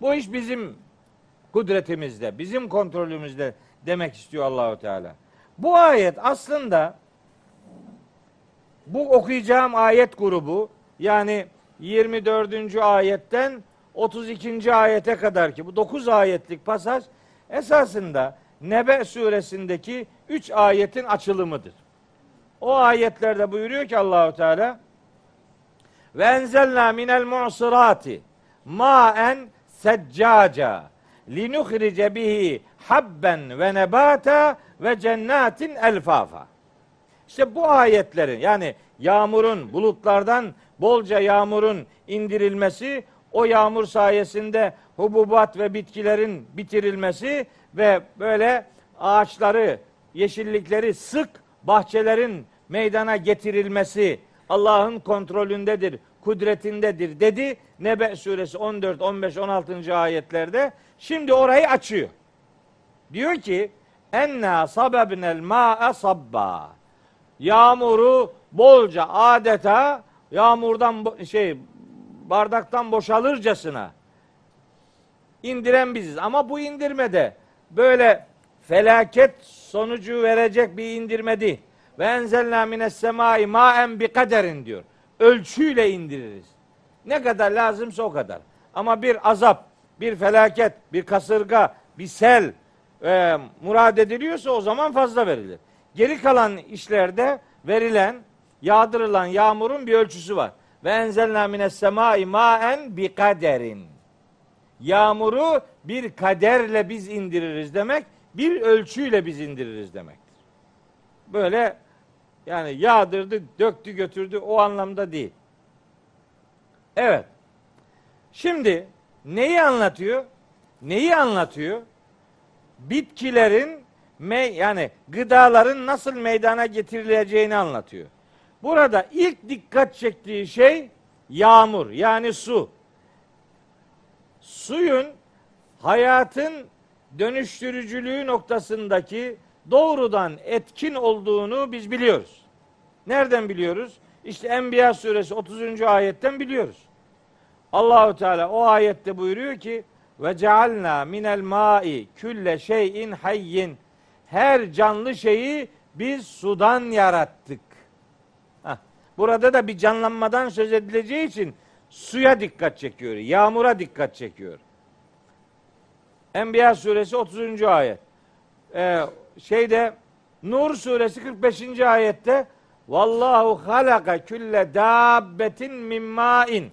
Bu iş bizim kudretimizde, bizim kontrolümüzde demek istiyor Allahu Teala. Bu ayet aslında bu okuyacağım ayet grubu yani 24. ayetten 32. ayete kadar ki bu 9 ayetlik pasaj esasında Nebe suresindeki 3 ayetin açılımıdır. O ayetlerde buyuruyor ki Allahu Teala ve enzelna minel mu'sirati ma'en seccaca linuhrice bihi habben ve nebata ve cennatin elfafa. İşte bu ayetlerin yani yağmurun bulutlardan bolca yağmurun indirilmesi o yağmur sayesinde hububat ve bitkilerin bitirilmesi ve böyle ağaçları, yeşillikleri sık bahçelerin meydana getirilmesi Allah'ın kontrolündedir, kudretindedir dedi Nebe suresi 14, 15, 16. ayetlerde. Şimdi orayı açıyor. Diyor ki enna sabebnel ma'a sabba. Yağmuru bolca adeta yağmurdan şey bardaktan boşalırcasına indiren biziz. Ama bu indirmede böyle felaket sonucu verecek bir indirme değil. Ve enzelna mines semai maen bi kaderin diyor. Ölçüyle indiririz. Ne kadar lazımsa o kadar. Ama bir azap, bir felaket, bir kasırga, bir sel e, murad ediliyorsa o zaman fazla verilir. Geri kalan işlerde verilen yağdırılan yağmurun bir ölçüsü var. Ve enzelna mines semai maen bi kaderin. Yağmuru bir kaderle biz indiririz demek, bir ölçüyle biz indiririz demektir. Böyle yani yağdırdı, döktü, götürdü o anlamda değil. Evet. Şimdi neyi anlatıyor? Neyi anlatıyor? Bitkilerin me yani gıdaların nasıl meydana getirileceğini anlatıyor. Burada ilk dikkat çektiği şey yağmur yani su. Suyun hayatın dönüştürücülüğü noktasındaki doğrudan etkin olduğunu biz biliyoruz. Nereden biliyoruz? İşte Enbiya suresi 30. ayetten biliyoruz. Allahu Teala o ayette buyuruyor ki ve cealna minel mai külle şeyin hayyin her canlı şeyi biz sudan yarattık. Heh. Burada da bir canlanmadan söz edileceği için suya dikkat çekiyor. Yağmura dikkat çekiyor. Enbiya suresi 30. ayet. Ee, şeyde Nur suresi 45. ayette Vallahu halaka külle dabbetin min ma'in.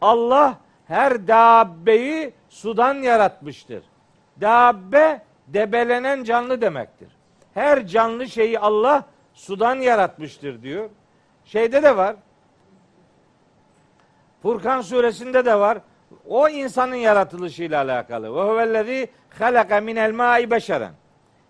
Allah her dabbeyi sudan yaratmıştır. Dabbe debelenen canlı demektir. Her canlı şeyi Allah sudan yaratmıştır diyor. Şeyde de var. Furkan suresinde de var. O insanın yaratılışıyla alakalı. Ve huvellezî halaka minel ma'i beşeren.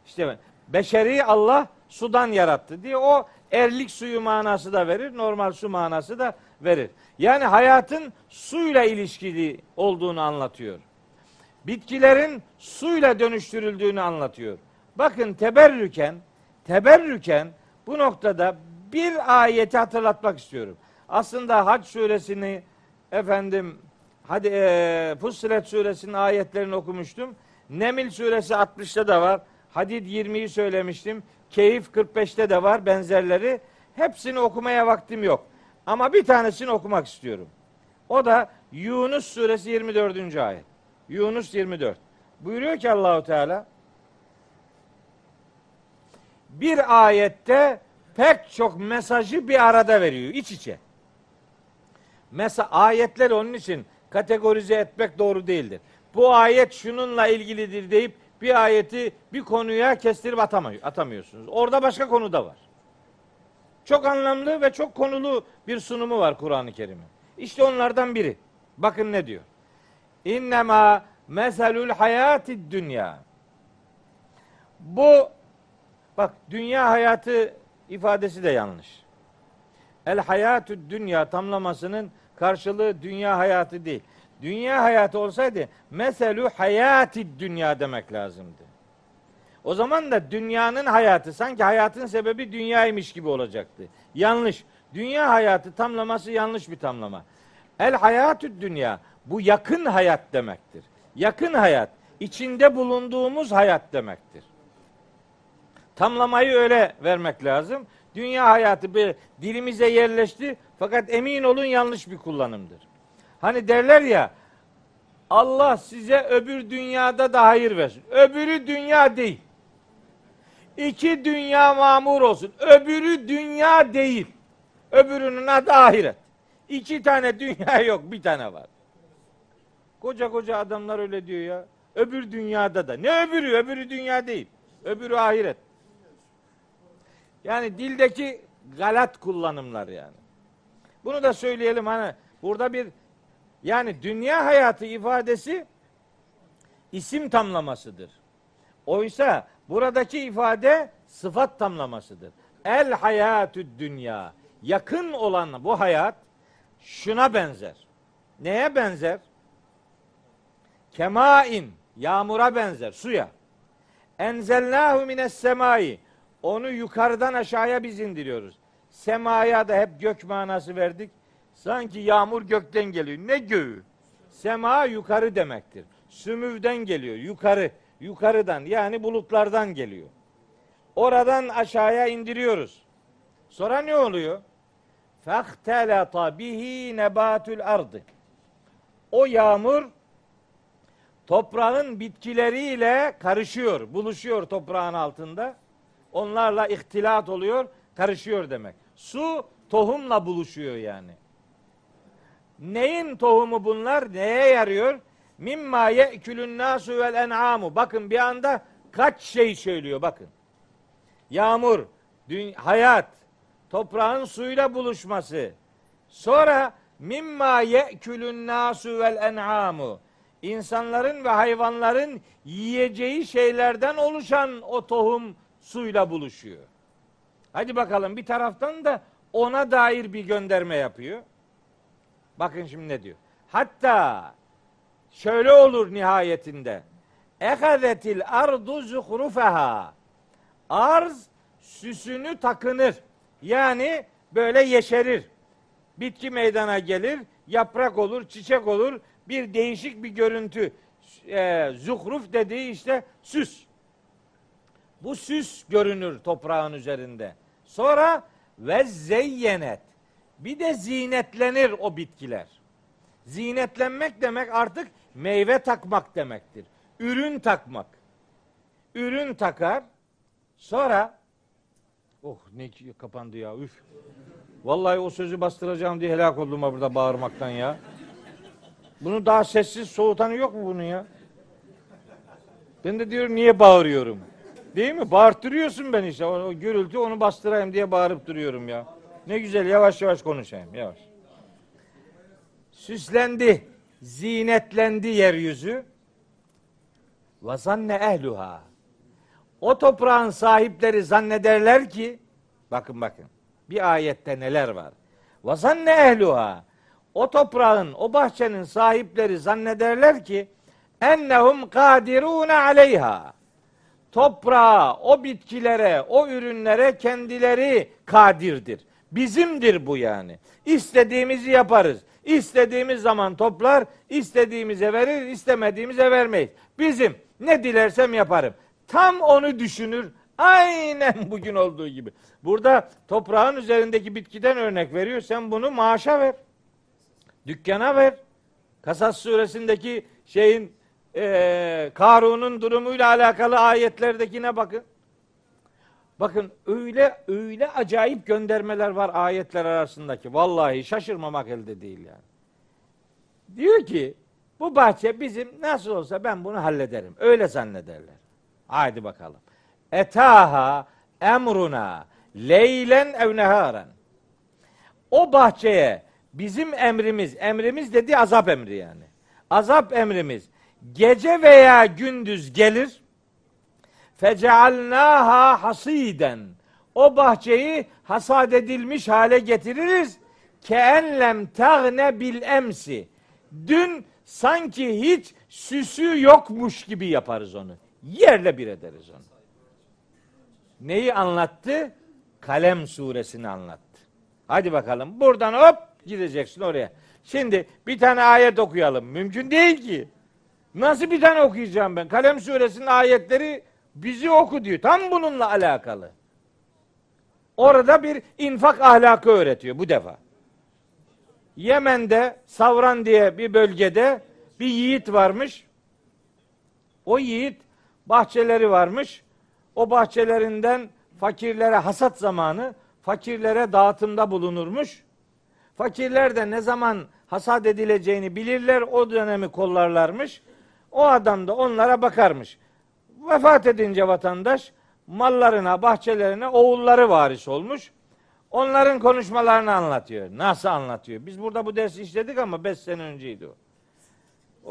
İşte beşeri Allah sudan yarattı diye o erlik suyu manası da verir, normal su manası da verir. Yani hayatın suyla ilişkili olduğunu anlatıyor. Bitkilerin suyla dönüştürüldüğünü anlatıyor. Bakın teberrüken, teberrüken bu noktada bir ayeti hatırlatmak istiyorum. Aslında Hac suresini efendim hadi e, Fussilet suresinin ayetlerini okumuştum. Nemil suresi 60'ta da var. Hadid 20'yi söylemiştim. Keyif 45'te de var benzerleri. Hepsini okumaya vaktim yok. Ama bir tanesini okumak istiyorum. O da Yunus suresi 24. ayet. Yunus 24. Buyuruyor ki Allahu Teala bir ayette pek çok mesajı bir arada veriyor iç içe. Mesela ayetler onun için kategorize etmek doğru değildir. Bu ayet şununla ilgilidir deyip bir ayeti bir konuya kestirip atamıyor, atamıyorsunuz. Orada başka konu da var. Çok anlamlı ve çok konulu bir sunumu var Kur'an-ı Kerim'in. İşte onlardan biri. Bakın ne diyor. İnnemâ meselül hayati dünya. Bu bak dünya hayatı ifadesi de yanlış. El hayatü dünya tamlamasının karşılığı dünya hayatı değil. Dünya hayatı olsaydı meselü hayati dünya demek lazımdı. O zaman da dünyanın hayatı sanki hayatın sebebi dünyaymış gibi olacaktı. Yanlış. Dünya hayatı tamlaması yanlış bir tamlama. El hayatü dünya bu yakın hayat demektir. Yakın hayat içinde bulunduğumuz hayat demektir. Tamlamayı öyle vermek lazım. Dünya hayatı bir dilimize yerleşti fakat emin olun yanlış bir kullanımdır. Hani derler ya Allah size öbür dünyada da hayır versin. Öbürü dünya değil. İki dünya mamur olsun. Öbürü dünya değil. Öbürünün adı ahiret. İki tane dünya <laughs> yok, bir tane var. Koca koca adamlar öyle diyor ya. Öbür dünyada da. Ne öbürü? Öbürü dünya değil. Öbürü ahiret. Yani dildeki galat kullanımlar yani. Bunu da söyleyelim hani burada bir yani dünya hayatı ifadesi isim tamlamasıdır. Oysa buradaki ifade sıfat tamlamasıdır. El hayatü dünya. Yakın olan bu hayat şuna benzer. Neye benzer? Kemain. Yağmura benzer. Suya. Enzelnahu mines semai. Onu yukarıdan aşağıya biz indiriyoruz. Semaya da hep gök manası verdik. Sanki yağmur gökten geliyor. Ne göğü? Sema yukarı demektir. Sümüvden geliyor. Yukarı. Yukarıdan yani bulutlardan geliyor. Oradan aşağıya indiriyoruz. Sonra ne oluyor? Fehtelata bihi nebatül ardı. O yağmur toprağın bitkileriyle karışıyor, buluşuyor toprağın altında. Onlarla ihtilat oluyor, karışıyor demek. Su tohumla buluşuyor yani. Neyin tohumu bunlar? Neye yarıyor? Mimma ye'kulun nasu vel en'amu. Bakın bir anda kaç şey söylüyor bakın. Yağmur, hayat, toprağın suyla buluşması. Sonra mimma ye'kulun nasu vel en'amu. İnsanların ve hayvanların yiyeceği şeylerden oluşan o tohum suyla buluşuyor. Hadi bakalım bir taraftan da ona dair bir gönderme yapıyor. Bakın şimdi ne diyor. Hatta şöyle olur nihayetinde. Ehazetil ardu zuhrufeha. Arz süsünü takınır. Yani böyle yeşerir. Bitki meydana gelir, yaprak olur, çiçek olur, bir değişik bir görüntü. E, zuhruf dediği işte süs. Bu süs görünür toprağın üzerinde. Sonra ve zeyyenet. Bir de zinetlenir o bitkiler. Zinetlenmek demek artık meyve takmak demektir. Ürün takmak. Ürün takar. Sonra oh ne kapandı ya üf. Vallahi o sözü bastıracağım diye helak oldum ha burada bağırmaktan ya. Bunu daha sessiz soğutanı yok mu bunun ya? Ben de diyorum niye bağırıyorum? Değil mi? Bağırttırıyorsun ben işte. O, o gürültü onu bastırayım diye bağırıp duruyorum ya. Ne güzel yavaş yavaş konuşayım yavaş. Süslendi, zinetlendi yeryüzü. Ve zanne ehluha. O toprağın sahipleri zannederler ki bakın bakın bir ayette neler var. Ve zanne ehluha. O toprağın, o bahçenin sahipleri zannederler ki ennehum kadirune aleyha. Toprağa, o bitkilere, o ürünlere kendileri kadirdir. Bizimdir bu yani. İstediğimizi yaparız. İstediğimiz zaman toplar, istediğimize verir, istemediğimize vermeyiz. Bizim ne dilersem yaparım. Tam onu düşünür. Aynen <laughs> bugün olduğu gibi. Burada toprağın üzerindeki bitkiden örnek veriyor. Sen bunu maaşa ver. Dükkana ver. Kasas suresindeki şeyin e, Karun'un durumuyla alakalı ayetlerdekine bakın. Bakın öyle öyle acayip göndermeler var ayetler arasındaki. Vallahi şaşırmamak elde değil yani. Diyor ki bu bahçe bizim nasıl olsa ben bunu hallederim. Öyle zannederler. Haydi bakalım. Etaha emruna leylen ev neharen. O bahçeye bizim emrimiz, emrimiz dedi azap emri yani. Azap emrimiz gece veya gündüz gelir. Fecealnaha hasiden. O bahçeyi hasat edilmiş hale getiririz. Keenlem tagne bil emsi. Dün sanki hiç süsü yokmuş gibi yaparız onu. Yerle bir ederiz onu. Neyi anlattı? Kalem suresini anlattı. Hadi bakalım buradan hop gideceksin oraya. Şimdi bir tane ayet okuyalım. Mümkün değil ki. Nasıl bir tane okuyacağım ben? Kalem suresinin ayetleri bizi oku diyor. Tam bununla alakalı. Orada bir infak ahlakı öğretiyor bu defa. Yemen'de Savran diye bir bölgede bir yiğit varmış. O yiğit bahçeleri varmış. O bahçelerinden fakirlere hasat zamanı fakirlere dağıtımda bulunurmuş. Fakirler de ne zaman hasat edileceğini bilirler, o dönemi kollarlarmış. O adam da onlara bakarmış. Vefat edince vatandaş mallarına, bahçelerine oğulları varis olmuş. Onların konuşmalarını anlatıyor. Nasıl anlatıyor? Biz burada bu dersi işledik ama 5 sene önceydi o.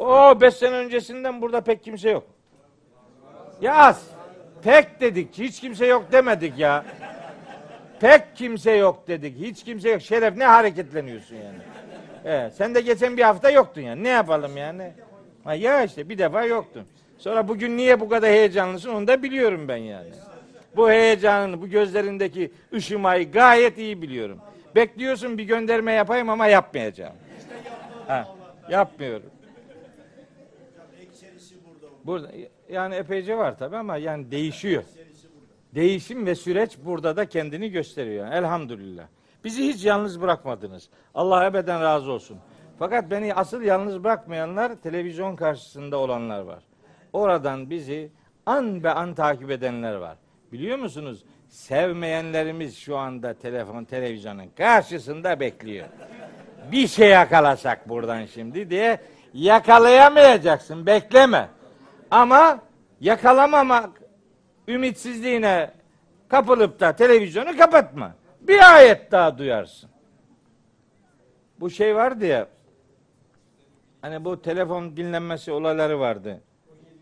O 5 sene öncesinden burada pek kimse yok. Ya az. Pek dedik. Hiç kimse yok demedik ya. Pek kimse yok dedik. Hiç kimse yok. Şeref ne hareketleniyorsun yani. Evet, sen de geçen bir hafta yoktun yani. Ne yapalım yani? Ha, ya işte bir defa yoktun. Sonra bugün niye bu kadar heyecanlısın onu da biliyorum ben yani. Bu heyecanını, bu gözlerindeki ışımayı gayet iyi biliyorum. Bekliyorsun bir gönderme yapayım ama yapmayacağım. Ha, yapmıyorum. Burada yani epeyce var tabi ama yani değişiyor. Değişim ve süreç burada da kendini gösteriyor. Elhamdülillah. Bizi hiç yalnız bırakmadınız. Allah ebeden razı olsun. Fakat beni asıl yalnız bırakmayanlar televizyon karşısında olanlar var. Oradan bizi an be an takip edenler var. Biliyor musunuz? Sevmeyenlerimiz şu anda telefon televizyonun karşısında bekliyor. Bir şey yakalasak buradan şimdi diye yakalayamayacaksın. Bekleme. Ama yakalamamak ümitsizliğine kapılıp da televizyonu kapatma. Bir ayet daha duyarsın. Bu şey vardı ya hani bu telefon dinlenmesi olayları vardı.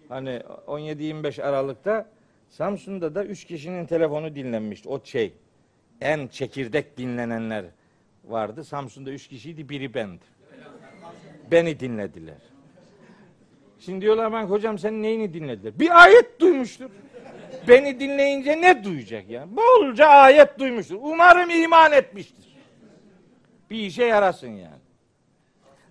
Hani 17-25 Aralık'ta Samsun'da da 3 kişinin telefonu dinlenmişti. O şey en çekirdek dinlenenler vardı. Samsun'da 3 kişiydi biri bendi. Beni dinlediler. Şimdi diyorlar ben hocam sen neyini dinlediler? Bir ayet duymuştur. Beni dinleyince ne duyacak yani? Bolca ayet duymuştur. Umarım iman etmiştir. Bir işe yarasın yani.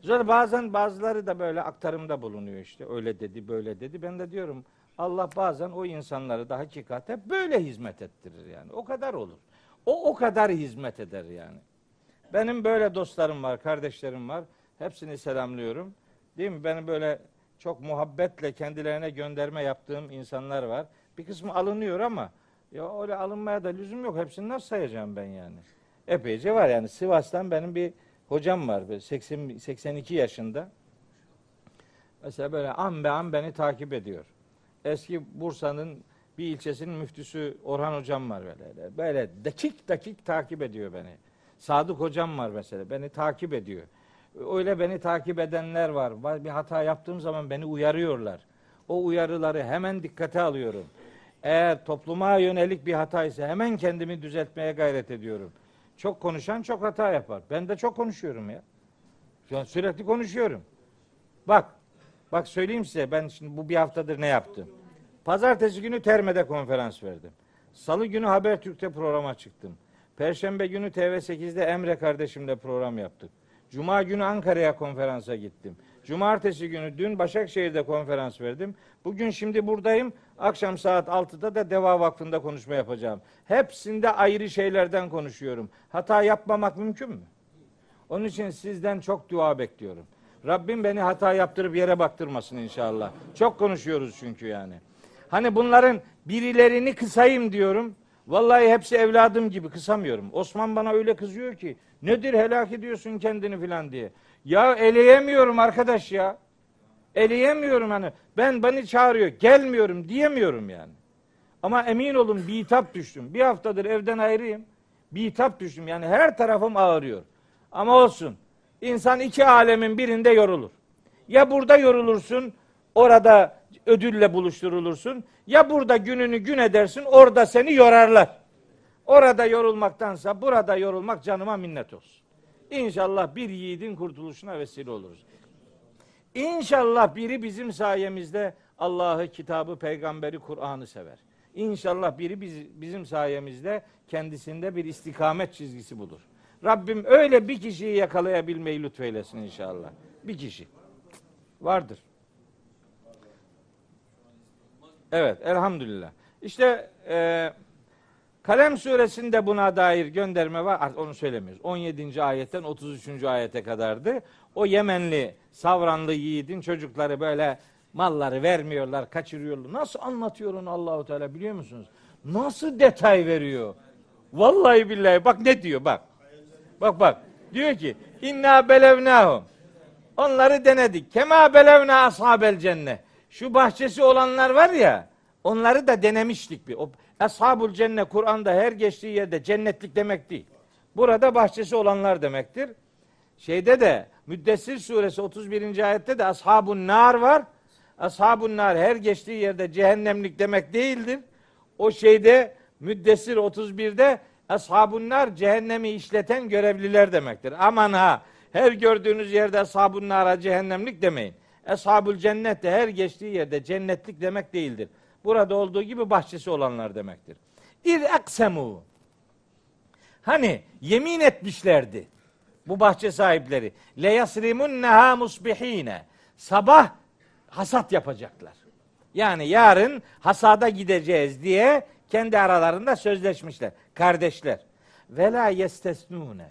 Sonra bazen bazıları da böyle aktarımda bulunuyor işte. Öyle dedi, böyle dedi. Ben de diyorum Allah bazen o insanları da hakikate böyle hizmet ettirir yani. O kadar olur. O o kadar hizmet eder yani. Benim böyle dostlarım var, kardeşlerim var. Hepsini selamlıyorum. Değil mi? Benim böyle çok muhabbetle kendilerine gönderme yaptığım insanlar var. Bir kısmı alınıyor ama ya öyle alınmaya da lüzum yok. Hepsini nasıl sayacağım ben yani? Epeyce var yani. Sivas'tan benim bir hocam var. Böyle 80, 82 yaşında. Mesela böyle an be an beni takip ediyor. Eski Bursa'nın bir ilçesinin müftüsü Orhan hocam var böyle. Böyle dakik dakik takip ediyor beni. Sadık hocam var mesela. Beni takip ediyor. Öyle beni takip edenler var. Bir hata yaptığım zaman beni uyarıyorlar. O uyarıları hemen dikkate alıyorum. Eğer topluma yönelik bir hata ise hemen kendimi düzeltmeye gayret ediyorum. Çok konuşan çok hata yapar. Ben de çok konuşuyorum ya. An sürekli konuşuyorum. Bak, bak söyleyeyim size ben şimdi bu bir haftadır ne yaptım. Pazartesi günü Terme'de konferans verdim. Salı günü Habertürk'te programa çıktım. Perşembe günü TV8'de Emre kardeşimle program yaptık. Cuma günü Ankara'ya konferansa gittim. Cumartesi günü dün Başakşehir'de konferans verdim. Bugün şimdi buradayım. Akşam saat 6'da da Deva Vakfı'nda konuşma yapacağım. Hepsinde ayrı şeylerden konuşuyorum. Hata yapmamak mümkün mü? Onun için sizden çok dua bekliyorum. Rabbim beni hata yaptırıp yere baktırmasın inşallah. Çok konuşuyoruz çünkü yani. Hani bunların birilerini kısayım diyorum. Vallahi hepsi evladım gibi kısamıyorum. Osman bana öyle kızıyor ki nedir helak ediyorsun kendini filan diye. Ya eleyemiyorum arkadaş ya. Eleyemiyorum hani. Ben beni çağırıyor. Gelmiyorum diyemiyorum yani. Ama emin olun bitap düştüm. Bir haftadır evden ayrıyım. Bitap düştüm. Yani her tarafım ağrıyor. Ama olsun. İnsan iki alemin birinde yorulur. Ya burada yorulursun, orada ödülle buluşturulursun. Ya burada gününü gün edersin, orada seni yorarlar. Orada yorulmaktansa burada yorulmak canıma minnet olsun. İnşallah bir yiğidin kurtuluşuna vesile oluruz. İnşallah biri bizim sayemizde Allah'ı, kitabı, peygamberi, Kur'an'ı sever. İnşallah biri biz, bizim sayemizde kendisinde bir istikamet çizgisi bulur. Rabbim öyle bir kişiyi yakalayabilmeyi lütfeylesin inşallah. Bir kişi. Vardır. Evet, elhamdülillah. İşte e, Kalem suresinde buna dair gönderme var. Artık onu söylemiyoruz. 17. ayetten 33. ayete kadardı. O Yemenli savranlı yiğidin çocukları böyle malları vermiyorlar, kaçırıyorlar. Nasıl anlatıyor onu Allahu Teala biliyor musunuz? Nasıl detay veriyor? Vallahi billahi bak ne diyor bak. Bak bak. Diyor ki inna belevnahum. Onları denedik. Kema belevna ashabel cennet. Şu bahçesi olanlar var ya onları da denemiştik bir. O Eshabul cennet Kur'an'da her geçtiği yerde cennetlik demek değil. Burada bahçesi olanlar demektir. Şeyde de Müddessir suresi 31. ayette de ashabun nar var. Ashabun nar her geçtiği yerde cehennemlik demek değildir. O şeyde Müddessir 31'de ashabun nar cehennemi işleten görevliler demektir. Aman ha her gördüğünüz yerde ashabun nara cehennemlik demeyin. Eshabul cennet de her geçtiği yerde cennetlik demek değildir. Burada olduğu gibi bahçesi olanlar demektir. İr aksemu. Hani yemin etmişlerdi bu bahçe sahipleri. Le yasrimunneha musbihine. Sabah hasat yapacaklar. Yani yarın hasada gideceğiz diye kendi aralarında sözleşmişler. Kardeşler. Ve la yestesnune.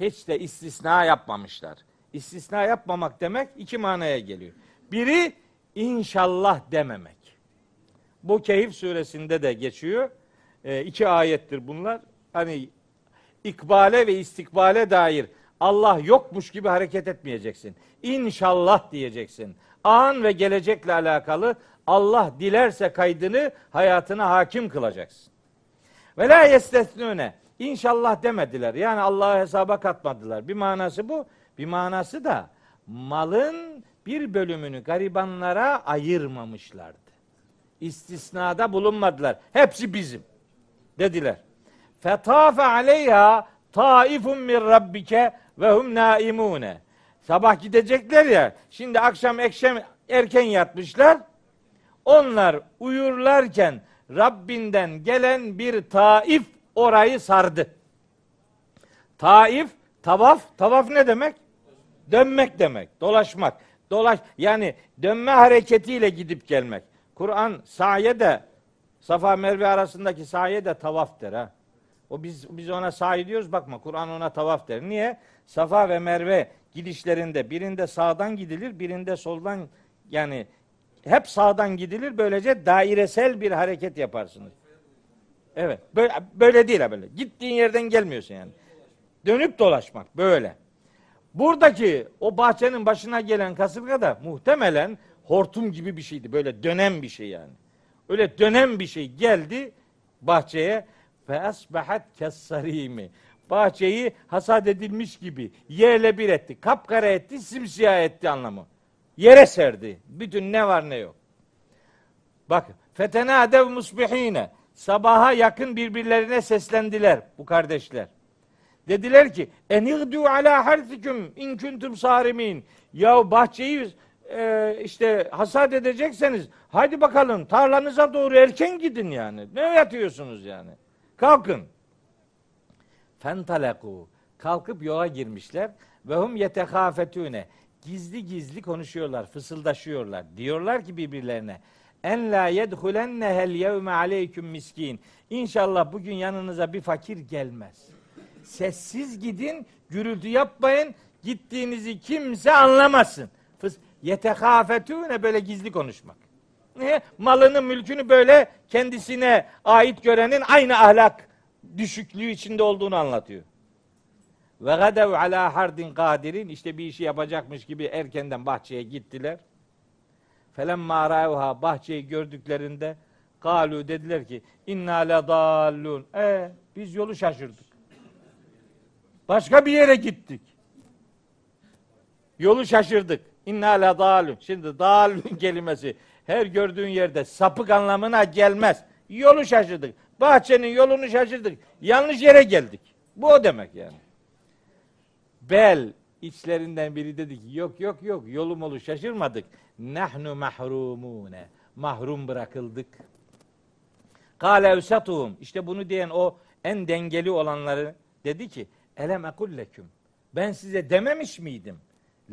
Hiç de istisna yapmamışlar. İstisna yapmamak demek iki manaya geliyor. Biri inşallah dememek. Bu Kehif suresinde de geçiyor. e, iki ayettir bunlar. Hani ikbale ve istikbale dair Allah yokmuş gibi hareket etmeyeceksin. İnşallah diyeceksin. An ve gelecekle alakalı Allah dilerse kaydını hayatına hakim kılacaksın. Ve la yestesnune. İnşallah demediler. Yani Allah'ı hesaba katmadılar. Bir manası bu. Bir manası da malın bir bölümünü garibanlara ayırmamışlardı. İstisnada bulunmadılar. Hepsi bizim dediler. Fetafe aleyha taifun min rabbike ve hum naimune. Sabah gidecekler ya. Şimdi akşam ekşem erken yatmışlar. Onlar uyurlarken Rabbinden gelen bir taif orayı sardı. Taif, tavaf, tavaf ne demek? Dönmek demek, dolaşmak. Dolaş yani dönme hareketiyle gidip gelmek. Kur'an saye de Safa Merve arasındaki saye de tavaf der ha. O biz biz ona sahi diyoruz bakma Kur'an ona tavaf der. Niye? Safa ve Merve gidişlerinde birinde sağdan gidilir, birinde soldan yani hep sağdan gidilir. Böylece dairesel bir hareket yaparsınız. Evet. Böyle, böyle değil ha böyle. Gittiğin yerden gelmiyorsun yani. Dönüp dolaşmak böyle. Buradaki o bahçenin başına gelen kasırga da muhtemelen hortum gibi bir şeydi. Böyle dönen bir şey yani. Öyle dönen bir şey geldi bahçeye ve asbahat kessarimi. Bahçeyi hasat edilmiş gibi yerle bir etti. Kapkara etti, simsiyah etti anlamı. Yere serdi. Bütün ne var ne yok. Bak, fetenadev musbihine. Sabaha yakın birbirlerine seslendiler bu kardeşler. Dediler ki enigdu ala harfikum in kuntum sarimin. Ya bahçeyi e, işte hasat edecekseniz hadi bakalım tarlanıza doğru erken gidin yani. Ne yatıyorsunuz yani? Kalkın. Fentaleku. Kalkıp yola girmişler. Ve hum yetehafetune. Gizli gizli konuşuyorlar, fısıldaşıyorlar. Diyorlar ki birbirlerine en la yedhulennehel yevme aleyküm miskin. İnşallah bugün yanınıza bir fakir gelmez. Sessiz gidin, gürültü yapmayın. Gittiğinizi kimse anlamasın. Fıs yetehafetune böyle gizli konuşmak. Niye? Malını, mülkünü böyle kendisine ait görenin aynı ahlak düşüklüğü içinde olduğunu anlatıyor. Ve gadev ala hardin kadirin işte bir işi yapacakmış gibi erkenden bahçeye gittiler. Felemma ra'uha bahçeyi gördüklerinde kalu dediler ki inna la dallun. E biz yolu şaşırdık. Başka bir yere gittik. Yolu şaşırdık. İnna la dalun. Şimdi dalun <laughs> kelimesi her gördüğün yerde sapık anlamına gelmez. Yolu şaşırdık. Bahçenin yolunu şaşırdık. Yanlış yere geldik. Bu o demek yani. Bel içlerinden biri dedi ki yok yok yok yolum olu şaşırmadık. Nahnu mahrumune. Mahrum bırakıldık. Kale evsatuhum. İşte bunu diyen o en dengeli olanları dedi ki elem ekulleküm. Ben size dememiş miydim?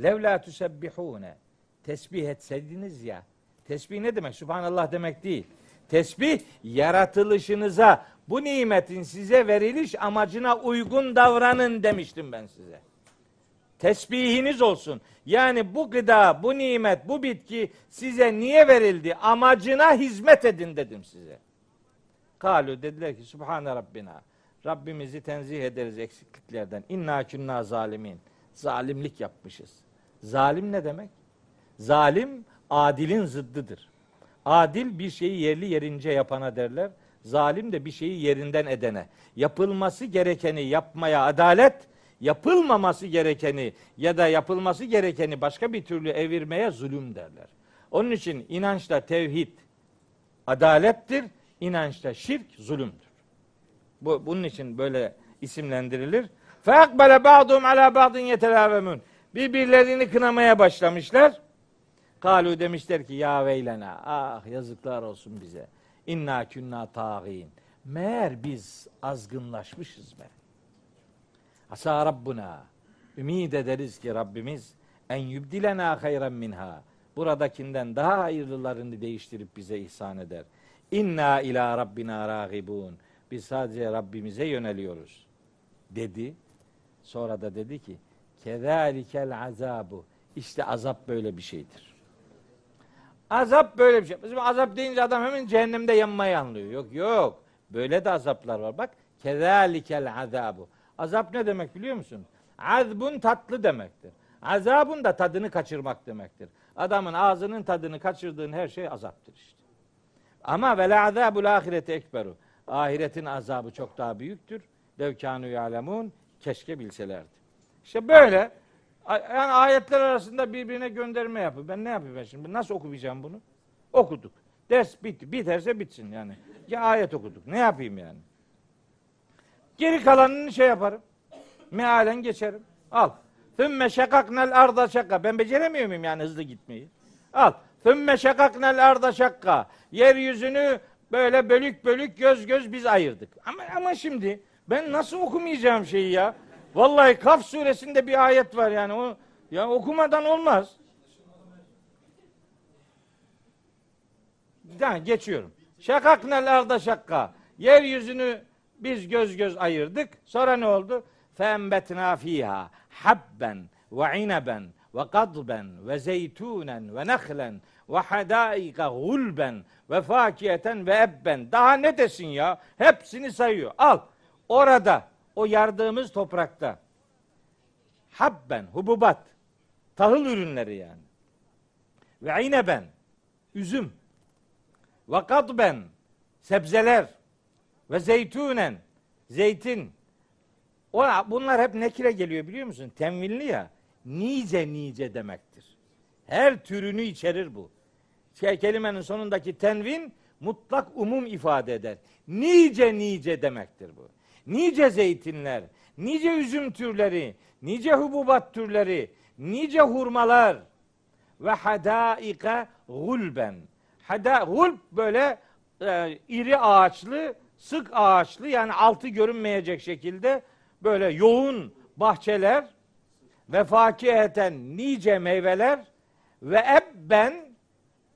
Levla tusebbihune. Tesbih etseydiniz ya. Tesbih ne demek? Subhanallah demek değil. Tesbih yaratılışınıza bu nimetin size veriliş amacına uygun davranın demiştim ben size. Tesbihiniz olsun. Yani bu gıda, bu nimet, bu bitki size niye verildi? Amacına hizmet edin dedim size. Kalu dediler ki Subhane Rabbina. Rabbimizi tenzih ederiz eksikliklerden. İnna künna zalimin. Zalimlik yapmışız. Zalim ne demek? Zalim adilin zıddıdır. Adil bir şeyi yerli yerince yapana derler. Zalim de bir şeyi yerinden edene. Yapılması gerekeni yapmaya adalet, yapılmaması gerekeni ya da yapılması gerekeni başka bir türlü evirmeye zulüm derler. Onun için inançta tevhid adalettir, inançta şirk zulümdür. Bu, bunun için böyle isimlendirilir. Feakbele ba'dum ala ba'din yetelâvemun. Birbirlerini kınamaya başlamışlar. Kalu demişler ki ya veylena ah yazıklar olsun bize. İnna künna tağin. Meğer biz azgınlaşmışız be. Asa Rabbuna. Ümid ederiz ki Rabbimiz en yübdilena hayran minha. Buradakinden daha hayırlılarını değiştirip bize ihsan eder. İnna ila Rabbina ragibun. Biz sadece Rabbimize yöneliyoruz. Dedi. Sonra da dedi ki kezalikel azabu. İşte azap böyle bir şeydir. Azap böyle bir şey. Bizim azap deyince adam hemen cehennemde yanmayı anlıyor. Yok yok. Böyle de azaplar var. Bak kezalikel azabu. Azap ne demek biliyor musun? Azbun tatlı demektir. Azabun da tadını kaçırmak demektir. Adamın ağzının tadını kaçırdığın her şey azaptır işte. Ama ve la azabul ahireti ekberu. Ahiretin azabı çok daha büyüktür. Levkânü ya'lemûn. Keşke bilselerdi. İşte böyle yani ayetler arasında birbirine gönderme yapıyor. Ben ne yapayım ben şimdi? Nasıl okuyacağım bunu? Okuduk. Ders bitti. Biterse bitsin yani. Ya ayet okuduk. Ne yapayım yani? Geri kalanını şey yaparım. Mealen geçerim. Al. Thümme şakaknel arda şakka. Ben beceremiyor muyum yani hızlı gitmeyi? Al. Thümme şakaknel arda şakka. Yeryüzünü böyle bölük bölük göz göz biz ayırdık. Ama ama şimdi ben nasıl okumayacağım şeyi ya? Vallahi Kaf suresinde bir ayet var yani o ya okumadan olmaz. Ha, geçiyorum. Şakaknel arda şakka. Yeryüzünü biz göz göz ayırdık. Sonra ne oldu? Fembetna fiha habben ve inaben ve kadben ve zeytunen ve nehlen ve hadaika gulben ve fakiyeten ve ebben. Daha ne desin ya? Hepsini sayıyor. Al. Orada o yardığımız toprakta habben, hububat, tahıl ürünleri yani. Ve ineben, üzüm. Ve kadben, sebzeler. Ve zeytunen, zeytin. O, bunlar hep nekire geliyor biliyor musun? Temvinli ya. Nice nice demektir. Her türünü içerir bu. Şey, kelimenin sonundaki tenvin mutlak umum ifade eder. Nice nice demektir bu. Nice zeytinler, nice üzüm türleri, nice hububat türleri, nice hurmalar ve hadaika gulben. Hada gulb böyle e, iri ağaçlı, sık ağaçlı yani altı görünmeyecek şekilde böyle yoğun bahçeler ve fakiheten nice meyveler ve ebben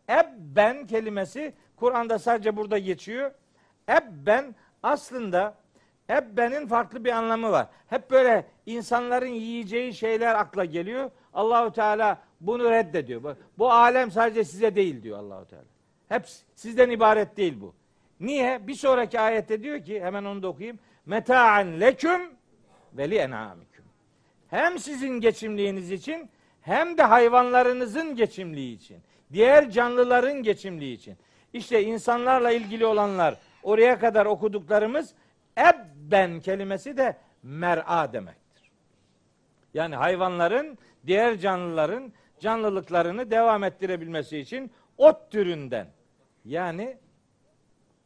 ebben kelimesi Kur'an'da sadece burada geçiyor. Ebben aslında ebbenin farklı bir anlamı var. Hep böyle insanların yiyeceği şeyler akla geliyor. Allahu Teala bunu reddediyor. Bu, bu alem sadece size değil diyor Allahu Teala. Hep sizden ibaret değil bu. Niye? Bir sonraki ayette diyor ki hemen onu da okuyayım. Meta'an leküm ve li en'amiküm. Hem sizin geçimliğiniz için hem de hayvanlarınızın geçimliği için. Diğer canlıların geçimliği için. İşte insanlarla ilgili olanlar oraya kadar okuduklarımız ebben kelimesi de mer'a demektir. Yani hayvanların, diğer canlıların canlılıklarını devam ettirebilmesi için ot türünden. Yani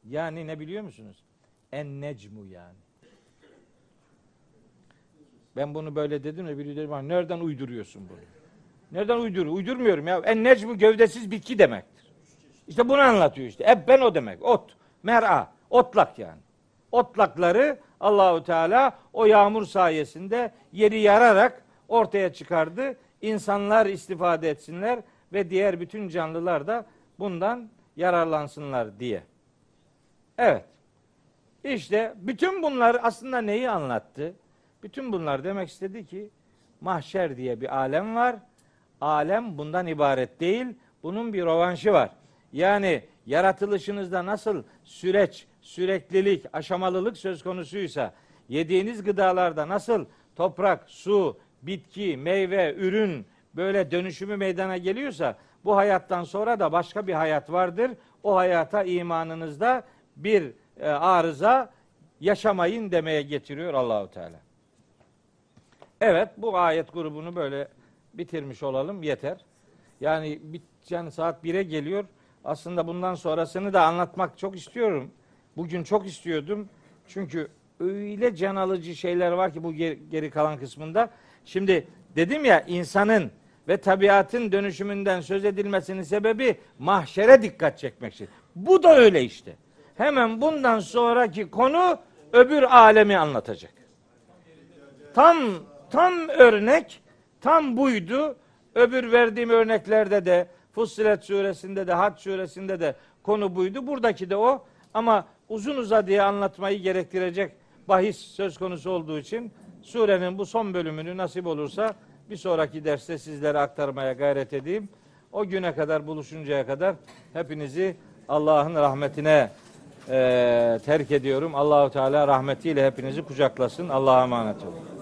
yani ne biliyor musunuz? En necmu yani. Ben bunu böyle dedim de biri dedi bana nereden uyduruyorsun bunu? Nereden uydur? Uydurmuyorum ya. En necmu gövdesiz bitki demektir. İşte bunu anlatıyor işte. Ebben o demek. Ot. Mer'a. Otlak yani. Otlakları Allahu Teala o yağmur sayesinde yeri yararak ortaya çıkardı. İnsanlar istifade etsinler ve diğer bütün canlılar da bundan yararlansınlar diye. Evet. İşte bütün bunlar aslında neyi anlattı? Bütün bunlar demek istedi ki mahşer diye bir alem var. Alem bundan ibaret değil. Bunun bir rovanşı var. Yani yaratılışınızda nasıl süreç, süreklilik, aşamalılık söz konusuysa yediğiniz gıdalarda nasıl toprak, su, bitki, meyve, ürün böyle dönüşümü meydana geliyorsa bu hayattan sonra da başka bir hayat vardır. O hayata imanınızda bir e, arıza yaşamayın demeye getiriyor Allahu Teala. Evet bu ayet grubunu böyle bitirmiş olalım yeter. Yani, bit, yani saat 1'e geliyor. Aslında bundan sonrasını da anlatmak çok istiyorum. Bugün çok istiyordum. Çünkü öyle can alıcı şeyler var ki bu geri, kalan kısmında. Şimdi dedim ya insanın ve tabiatın dönüşümünden söz edilmesinin sebebi mahşere dikkat çekmek için. Bu da öyle işte. Hemen bundan sonraki konu öbür alemi anlatacak. Tam tam örnek tam buydu. Öbür verdiğim örneklerde de Fussilet suresinde de Hac suresinde de konu buydu. Buradaki de o ama uzun uzadıya anlatmayı gerektirecek bahis söz konusu olduğu için surenin bu son bölümünü nasip olursa bir sonraki derste sizlere aktarmaya gayret edeyim. O güne kadar buluşuncaya kadar hepinizi Allah'ın rahmetine e, terk ediyorum. Allahu Teala rahmetiyle hepinizi kucaklasın. Allah'a emanet olun.